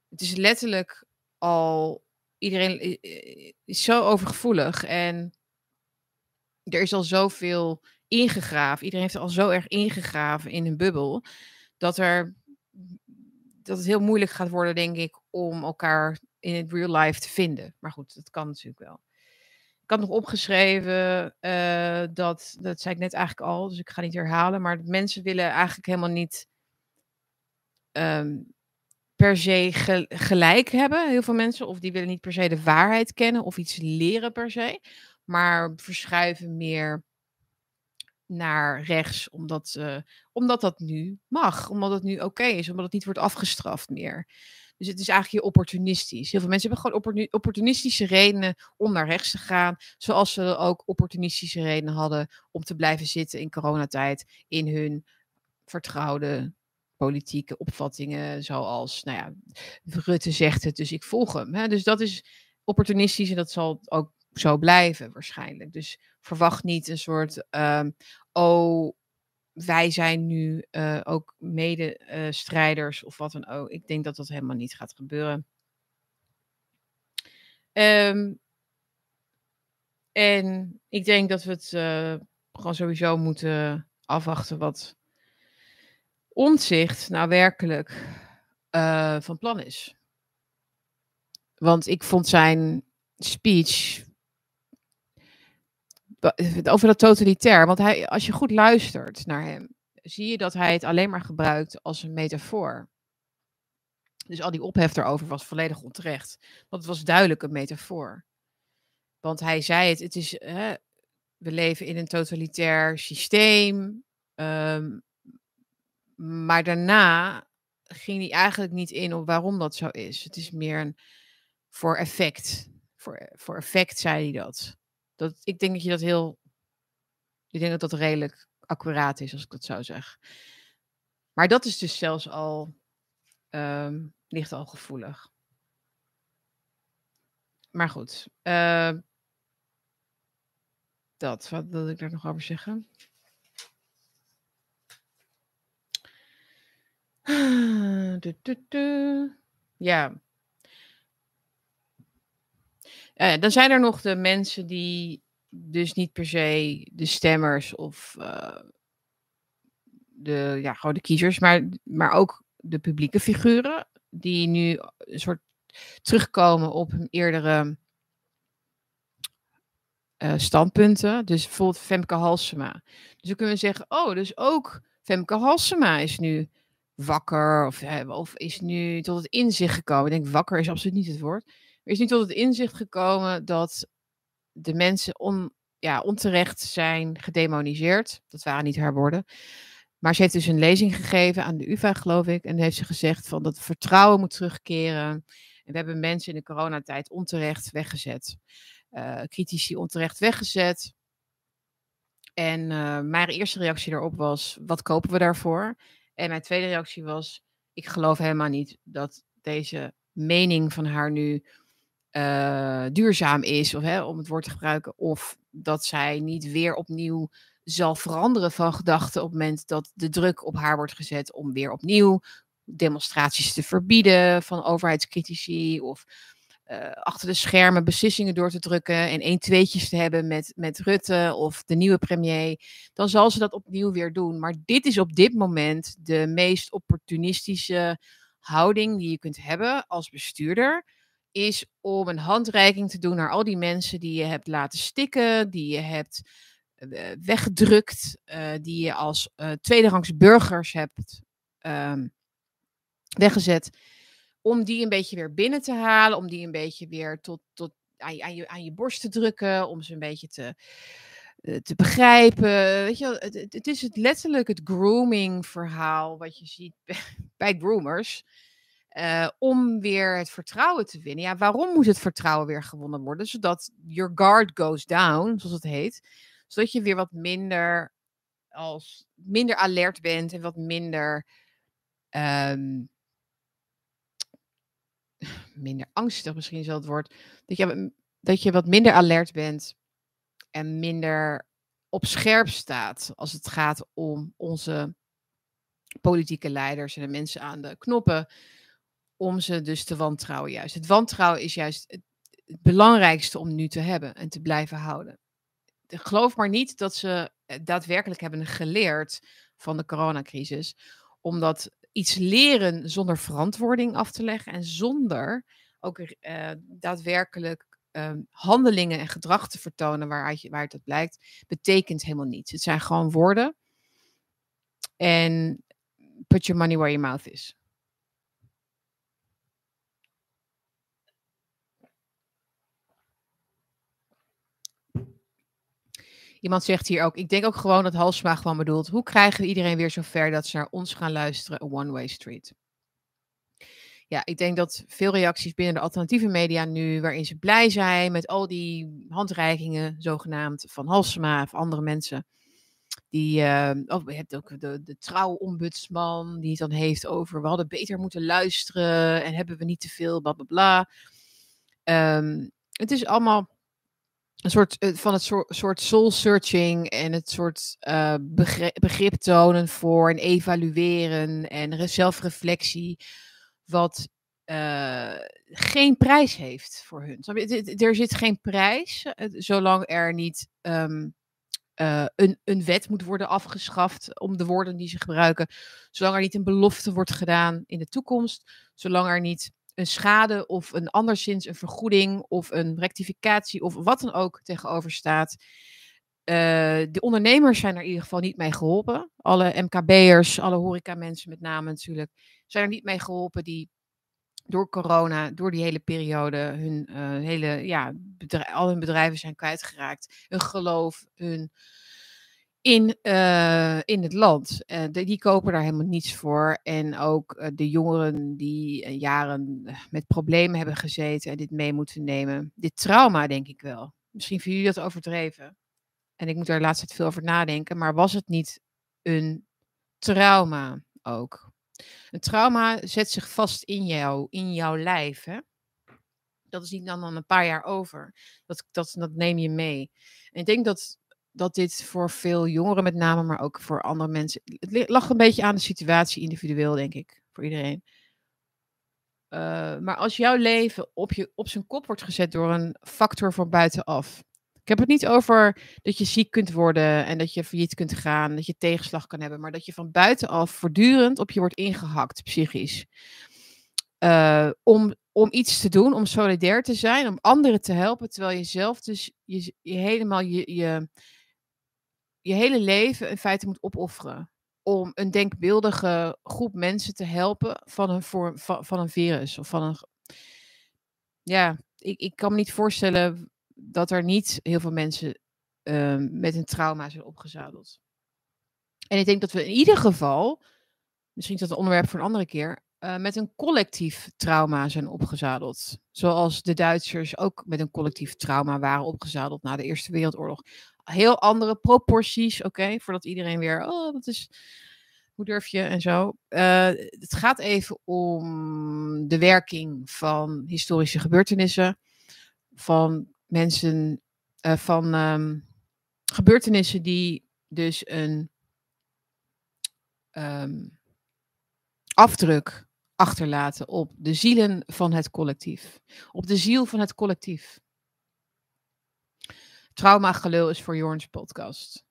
Het is letterlijk al, iedereen is zo overgevoelig en er is al zoveel ingegraven. Iedereen heeft al zo erg ingegraven in een bubbel, dat, er, dat het heel moeilijk gaat worden, denk ik, om elkaar in het real life te vinden. Maar goed, dat kan natuurlijk wel. Ik had nog opgeschreven, uh, dat, dat zei ik net eigenlijk al, dus ik ga niet herhalen, maar mensen willen eigenlijk helemaal niet um, per se gelijk hebben, heel veel mensen, of die willen niet per se de waarheid kennen of iets leren per se, maar verschuiven meer naar rechts, omdat, uh, omdat dat nu mag, omdat het nu oké is, omdat het niet wordt afgestraft meer. Dus het is eigenlijk hier opportunistisch. Heel veel mensen hebben gewoon opportunistische redenen om naar rechts te gaan. Zoals ze ook opportunistische redenen hadden om te blijven zitten in coronatijd in hun vertrouwde politieke opvattingen. Zoals, nou ja, Rutte zegt het, dus ik volg hem. Hè? Dus dat is opportunistisch en dat zal ook zo blijven waarschijnlijk. Dus verwacht niet een soort, um, oh, wij zijn nu uh, ook medestrijders uh, of wat dan ook. Ik denk dat dat helemaal niet gaat gebeuren. Um, en ik denk dat we het uh, gewoon sowieso moeten afwachten wat omzicht nou werkelijk van plan is. Want ik vond zijn speech over dat totalitair. Want hij, als je goed luistert naar hem, zie je dat hij het alleen maar gebruikt als een metafoor. Dus al die ophef erover was volledig onterecht. Want het was duidelijk een metafoor. Want hij zei het, het is, hè, we leven in een totalitair systeem. Um, maar daarna ging hij eigenlijk niet in op waarom dat zo is. Het is meer een voor effect. Voor, voor effect zei hij dat. Dat. Ik denk dat je dat heel. Ik denk dat dat redelijk accuraat is, als ik dat zo zeg. Maar dat is dus zelfs al. Um, ligt al gevoelig. Maar goed. Uh, dat, wat wil ik daar nog over zeggen? Ja. Uh, dan zijn er nog de mensen die dus niet per se de stemmers of uh, de, ja, gewoon de kiezers, maar, maar ook de publieke figuren die nu een soort terugkomen op hun eerdere uh, standpunten. Dus bijvoorbeeld Femke Halsema. Dus dan kunnen we zeggen, oh, dus ook Femke Halsema is nu wakker of, of is nu tot het inzicht gekomen. Ik denk wakker is absoluut niet het woord. Maar is nu tot het inzicht gekomen dat de mensen on, ja, onterecht zijn gedemoniseerd. Dat waren niet haar woorden. Maar ze heeft dus een lezing gegeven aan de UvA, geloof ik. En heeft ze gezegd van dat vertrouwen moet terugkeren. En we hebben mensen in de coronatijd onterecht weggezet. Uh, critici onterecht weggezet. En uh, mijn eerste reactie daarop was: wat kopen we daarvoor? En mijn tweede reactie was: ik geloof helemaal niet dat deze mening van haar nu uh, duurzaam is, of, hè, om het woord te gebruiken, of dat zij niet weer opnieuw zal veranderen van gedachten op het moment dat de druk op haar wordt gezet om weer opnieuw demonstraties te verbieden van overheidscritici of uh, achter de schermen beslissingen door te drukken en één tweetjes te hebben met, met Rutte of de nieuwe premier, dan zal ze dat opnieuw weer doen. Maar dit is op dit moment de meest opportunistische houding die je kunt hebben als bestuurder, is om een handreiking te doen naar al die mensen die je hebt laten stikken, die je hebt uh, weggedrukt, uh, die je als tweederangs burgers hebt um, weggezet om die een beetje weer binnen te halen, om die een beetje weer tot, tot aan, je, aan, je, borst te drukken, om ze een beetje te, uh, te begrijpen. Weet je, het, het, het, is het letterlijk het grooming verhaal wat je ziet bij groomers. Uh, om weer het vertrouwen te winnen. Ja, waarom moet het vertrouwen weer gewonnen worden? Zodat your guard goes down, zoals het heet. Zodat je weer wat minder als minder alert bent en wat minder um, minder angstig misschien is wel het woord. Dat je, dat je wat minder alert bent en minder op scherp staat als het gaat om onze politieke leiders en de mensen aan de knoppen om ze dus te wantrouwen juist. Het wantrouwen is juist het, belangrijkste om nu te hebben en te blijven houden. Geloof maar niet dat ze daadwerkelijk hebben geleerd van de coronacrisis, omdat iets leren zonder verantwoording af te leggen en zonder ook uh, daadwerkelijk uh, handelingen en gedrag te vertonen waaruit, je, waaruit dat blijkt, betekent helemaal niets. Het zijn gewoon woorden. En put your money where your mouth is. Iemand zegt hier ook, ik denk ook gewoon dat Halsma gewoon bedoelt, hoe krijgen we iedereen weer zover dat ze naar ons gaan luisteren, een one-way street. Ja, ik denk dat veel reacties binnen de alternatieve media nu, waarin ze blij zijn met al die handreikingen, zogenaamd, van Halsema of andere mensen. Die, oh, je hebt ook de, de trouwombudsman, die het dan heeft over, we hadden beter moeten luisteren en hebben we niet te veel, bla bla bla. Um, het is allemaal een soort eh, van het soort, soul searching en het soort uh, begrip, tonen voor en evalueren en zelfreflectie, wat uh, geen prijs heeft voor hun. Er zit geen prijs, zolang er niet um, een, een wet moet worden afgeschaft om de woorden die ze gebruiken, zolang er niet een belofte wordt gedaan in de toekomst, zolang er niet een schade of een anderszins een vergoeding of een rectificatie of wat dan ook tegenover staat. Uh, de ondernemers zijn er in ieder geval niet mee geholpen. Alle MKB'ers, alle horecamensen met name natuurlijk, zijn er niet mee geholpen die door corona, door die hele periode, hun uh, hele, ja, al hun bedrijven zijn kwijtgeraakt. Hun geloof, hun in, uh, in het land. Uh, die kopen daar helemaal niets voor. En ook uh, de jongeren die jaren met problemen hebben gezeten en dit mee moeten nemen. Dit trauma, denk ik wel. Misschien vinden jullie dat overdreven. En ik moet daar laatst veel over nadenken. Maar was het niet een trauma ook? Een trauma zet zich vast in jou, in jouw lijf. Hè? Dat is niet dan, dan een paar jaar over. Dat, dat, dat neem je mee. En ik denk dat dat dit voor veel jongeren met name, maar ook voor andere mensen. Het lag een beetje aan de situatie individueel, denk ik, voor iedereen. Uh, maar als jouw leven op, je, op zijn kop wordt gezet door een factor van buitenaf. Ik heb het niet over dat je ziek kunt worden en dat je failliet kunt gaan, dat je tegenslag kan hebben, maar dat je van buitenaf voortdurend op je wordt ingehakt, psychisch. Uh, om, om iets te doen, om solidair te zijn, om anderen te helpen, terwijl je zelf dus je, je helemaal je, je, je hele leven in feite moet opofferen. Om een denkbeeldige groep mensen te helpen van een, van, een virus. Of van een. Ja, ik, ik kan me niet voorstellen dat er niet heel veel mensen uh, met een trauma zijn opgezadeld. En ik denk dat we in ieder geval, misschien is dat een onderwerp voor een andere keer, uh, met een collectief trauma zijn opgezadeld. Zoals de Duitsers ook met een collectief trauma waren opgezadeld na de Eerste Wereldoorlog heel andere proporties, oké, voordat iedereen weer, oh, dat is, hoe durf je en zo. Uh, het gaat even om de werking van historische gebeurtenissen, van mensen, uh, van um, gebeurtenissen die dus een um, afdruk achterlaten op de zielen van het collectief, op de ziel van het collectief. Trauma gelul is voor Jorns podcast.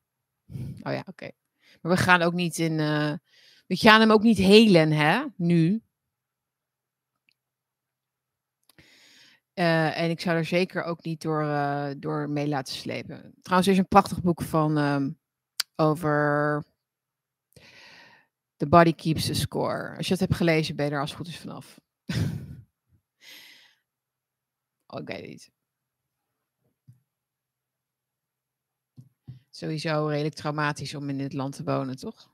Oh ja, oké. Maar we gaan ook niet in. Uh, we gaan hem ook niet helen, hè? Nu. Uh, en ik zou er zeker ook niet door, uh, door mee laten slepen. Trouwens, er is een prachtig boek van um, over The Body Keeps the Score. Als je dat hebt gelezen, ben je er als het goed is vanaf. oh, ik weet het niet. Sowieso redelijk traumatisch om in dit land te wonen, toch?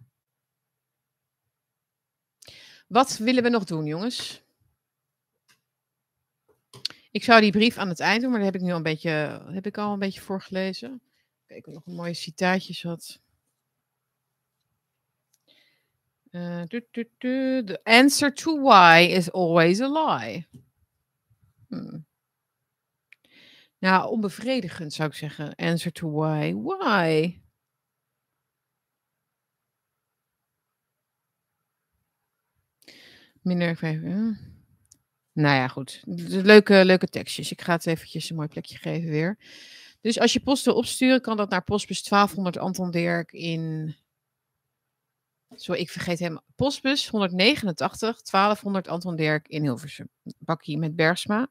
Wat willen we nog doen, jongens? Ik zou die brief aan het eind doen, maar daar heb ik nu al een beetje, heb ik al een beetje voorgelezen. Kijk, of nog een mooie citaatje had. Uh, The answer to why is always a lie. Hmm. Nou, onbevredigend zou ik zeggen. Answer to why. Why? Minder. Nou ja, goed. Leuke, leuke tekstjes. Ik ga het eventjes een mooi plekje geven weer. Dus als je post wil opsturen, kan dat naar postbus 1200 Anton Dirk in... Zo, ik vergeet hem. Postbus 189 1200 Anton Dirk in Hilversum. Bakkie met Bergsma.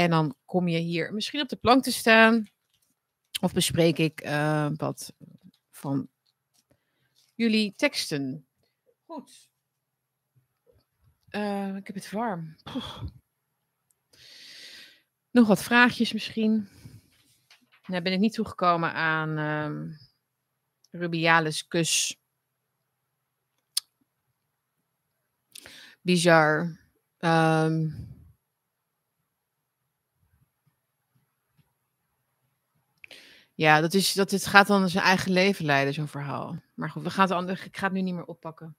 En dan kom je hier misschien op de plank te staan. Of bespreek ik uh, wat van jullie teksten. Goed. Uh, ik heb het warm. Nog wat vraagjes misschien. Nou ben ik niet toegekomen aan um, Rubiales kus. Bizar. Um, ja, dat is, dat het gaat dan zijn eigen leven leiden, zo'n verhaal. Maar goed, we gaan het anders, ik ga het nu niet meer oppakken.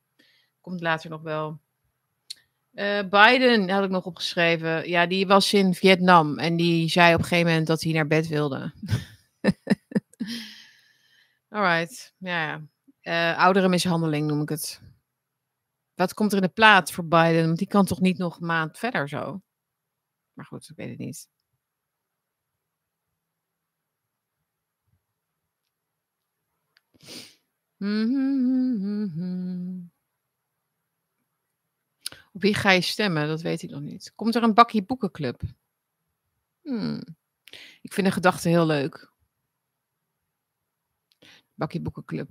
Komt later nog wel. Uh, Biden had ik nog opgeschreven. Ja, die was in Vietnam en die zei op een gegeven moment dat hij naar bed wilde. Alright, ja. Uh, ouderenmishandeling noem ik het. Wat komt er in de plaats voor Biden? Want die kan toch niet nog een maand verder zo? Maar goed, ik weet het niet. Mm-hmm. Op wie ga je stemmen? Dat weet ik nog niet. Komt er een bakje boekenclub? Hmm. Ik vind de gedachte heel leuk. Bakje boekenclub.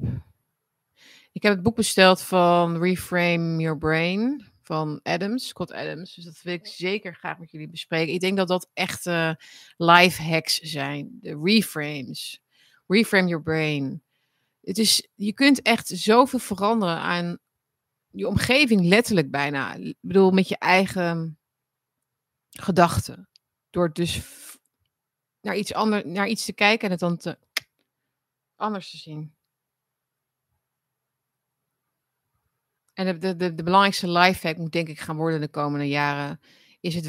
Ik heb het boek besteld van Reframe Your Brain van Adams, Scott Adams. Dus dat wil ik zeker graag met jullie bespreken. Ik denk dat dat echte life hacks zijn. De reframes. Reframe Your Brain. Het is, je kunt echt zoveel veranderen aan je omgeving letterlijk bijna. Ik bedoel, met je eigen gedachten. Door dus naar iets, ander, naar iets te kijken en het dan te, anders te zien. En de, de, de, de belangrijkste lifehack moet denk ik gaan worden de komende jaren, is het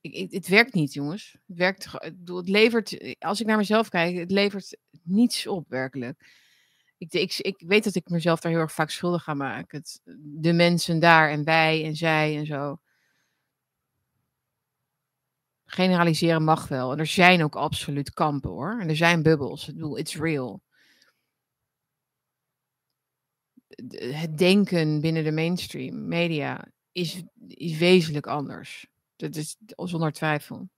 wij-zij. het werkt niet, jongens. Het werkt, het levert, als ik naar mezelf kijk, het levert niets op, werkelijk ik, ik, ik weet dat ik mezelf daar heel erg vaak schuldig aan maak. Het, de mensen daar en wij en zij en zo. Generaliseren mag wel. En er zijn ook absoluut kampen hoor. En er zijn bubbels. Ik bedoel, it's real. Het denken binnen de mainstream media is wezenlijk anders. Dat is zonder twijfel.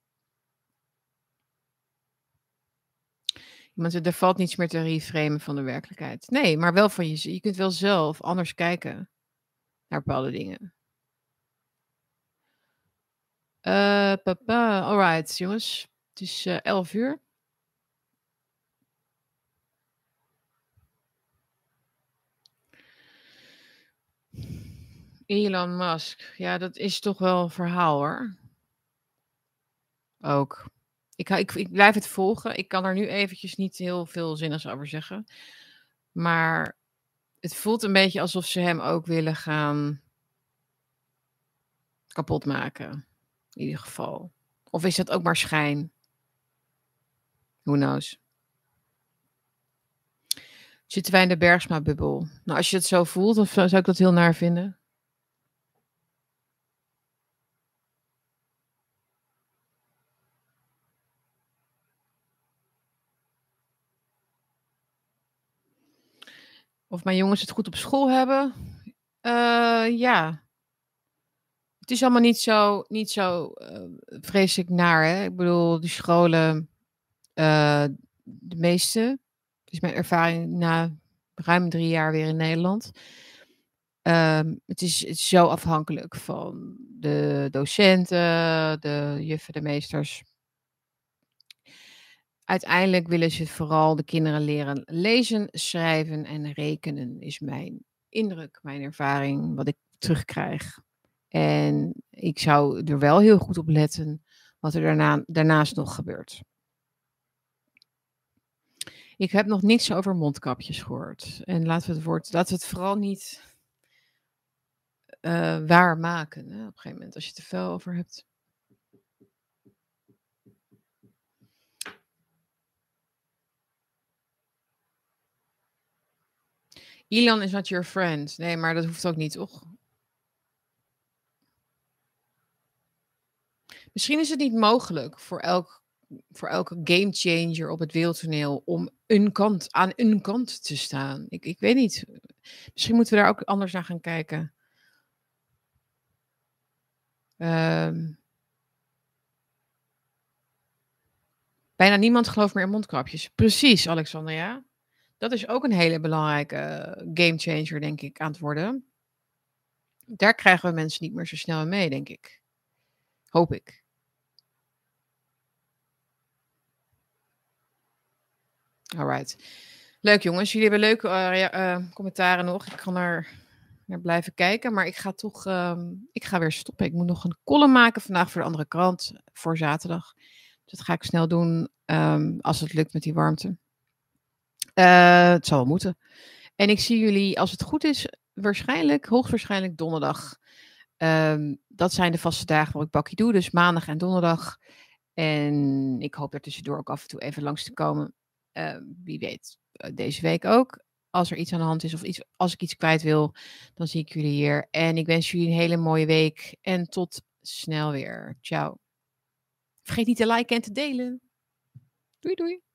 Want er valt niets meer te reframen van de werkelijkheid. Nee, maar wel van je. Je kunt wel zelf anders kijken naar bepaalde dingen. Uh, papa. Alright, jongens. Het is uh, 11 uur. Elon Musk. Ja, dat is toch wel een verhaal hoor. Ook. Ik, ik, ik blijf het volgen. Ik kan er nu eventjes niet heel veel zinnigs over zeggen. Maar het voelt een beetje alsof ze hem ook willen gaan kapot maken. In ieder geval. Of is dat ook maar schijn? Who knows? Zitten wij in de Bergsma-bubbel? Nou, als je het zo voelt, of zou ik dat heel naar vinden? Of mijn jongens het goed op school hebben. Uh, ja. Het is allemaal niet zo, niet zo uh, vreselijk naar. Hè? Ik bedoel, de scholen, uh, de meeste. is mijn ervaring na ruim drie jaar weer in Nederland. Ehm, het, is, het is zo afhankelijk van de docenten, de juffen, de meesters uiteindelijk willen ze vooral de kinderen leren lezen, schrijven en rekenen, is mijn indruk, mijn ervaring, wat ik terugkrijg. En ik zou er wel heel goed op letten wat er daarna, daarnaast nog gebeurt. Ik heb nog niks over mondkapjes gehoord. En laten we het, woord, laten we het vooral niet uh, waar maken hè, op een gegeven moment, als je het er veel over hebt. Elon is not your friend. Nee, maar dat hoeft ook niet, toch? Misschien is het niet mogelijk voor, elk, voor elke gamechanger op het wereldtoneel om een kant, aan een kant te staan. Ik, ik weet niet. Misschien moeten we daar ook anders naar gaan kijken. Ehm. Bijna niemand gelooft meer in mondkapjes. Precies, Alexander, ja. Dat is ook een hele belangrijke uh, gamechanger, denk ik, aan het worden. Daar krijgen we mensen niet meer zo snel mee, denk ik. Hoop ik. Alright. Leuk jongens. Jullie hebben leuke uh, uh, commentaren nog. Ik kan er naar blijven kijken. Maar ik ga toch uh, ik ga weer stoppen. Ik moet nog een column maken vandaag voor de andere krant. Voor zaterdag. Dus dat ga ik snel doen. Um, als het lukt met die warmte. Uh, het zal wel moeten. En ik zie jullie, als het goed is, waarschijnlijk, hoogstwaarschijnlijk donderdag. Um, dat zijn de vaste dagen waarop ik bakkie doe. Dus maandag en donderdag. En ik hoop er tussendoor ook af en toe even langs te komen. Uh, wie weet, uh, deze week ook. Als er iets aan de hand is of iets, als ik iets kwijt wil, dan zie ik jullie hier. En ik wens jullie een hele mooie week. En tot snel weer. Ciao. Vergeet niet te liken en te delen. Doei doei.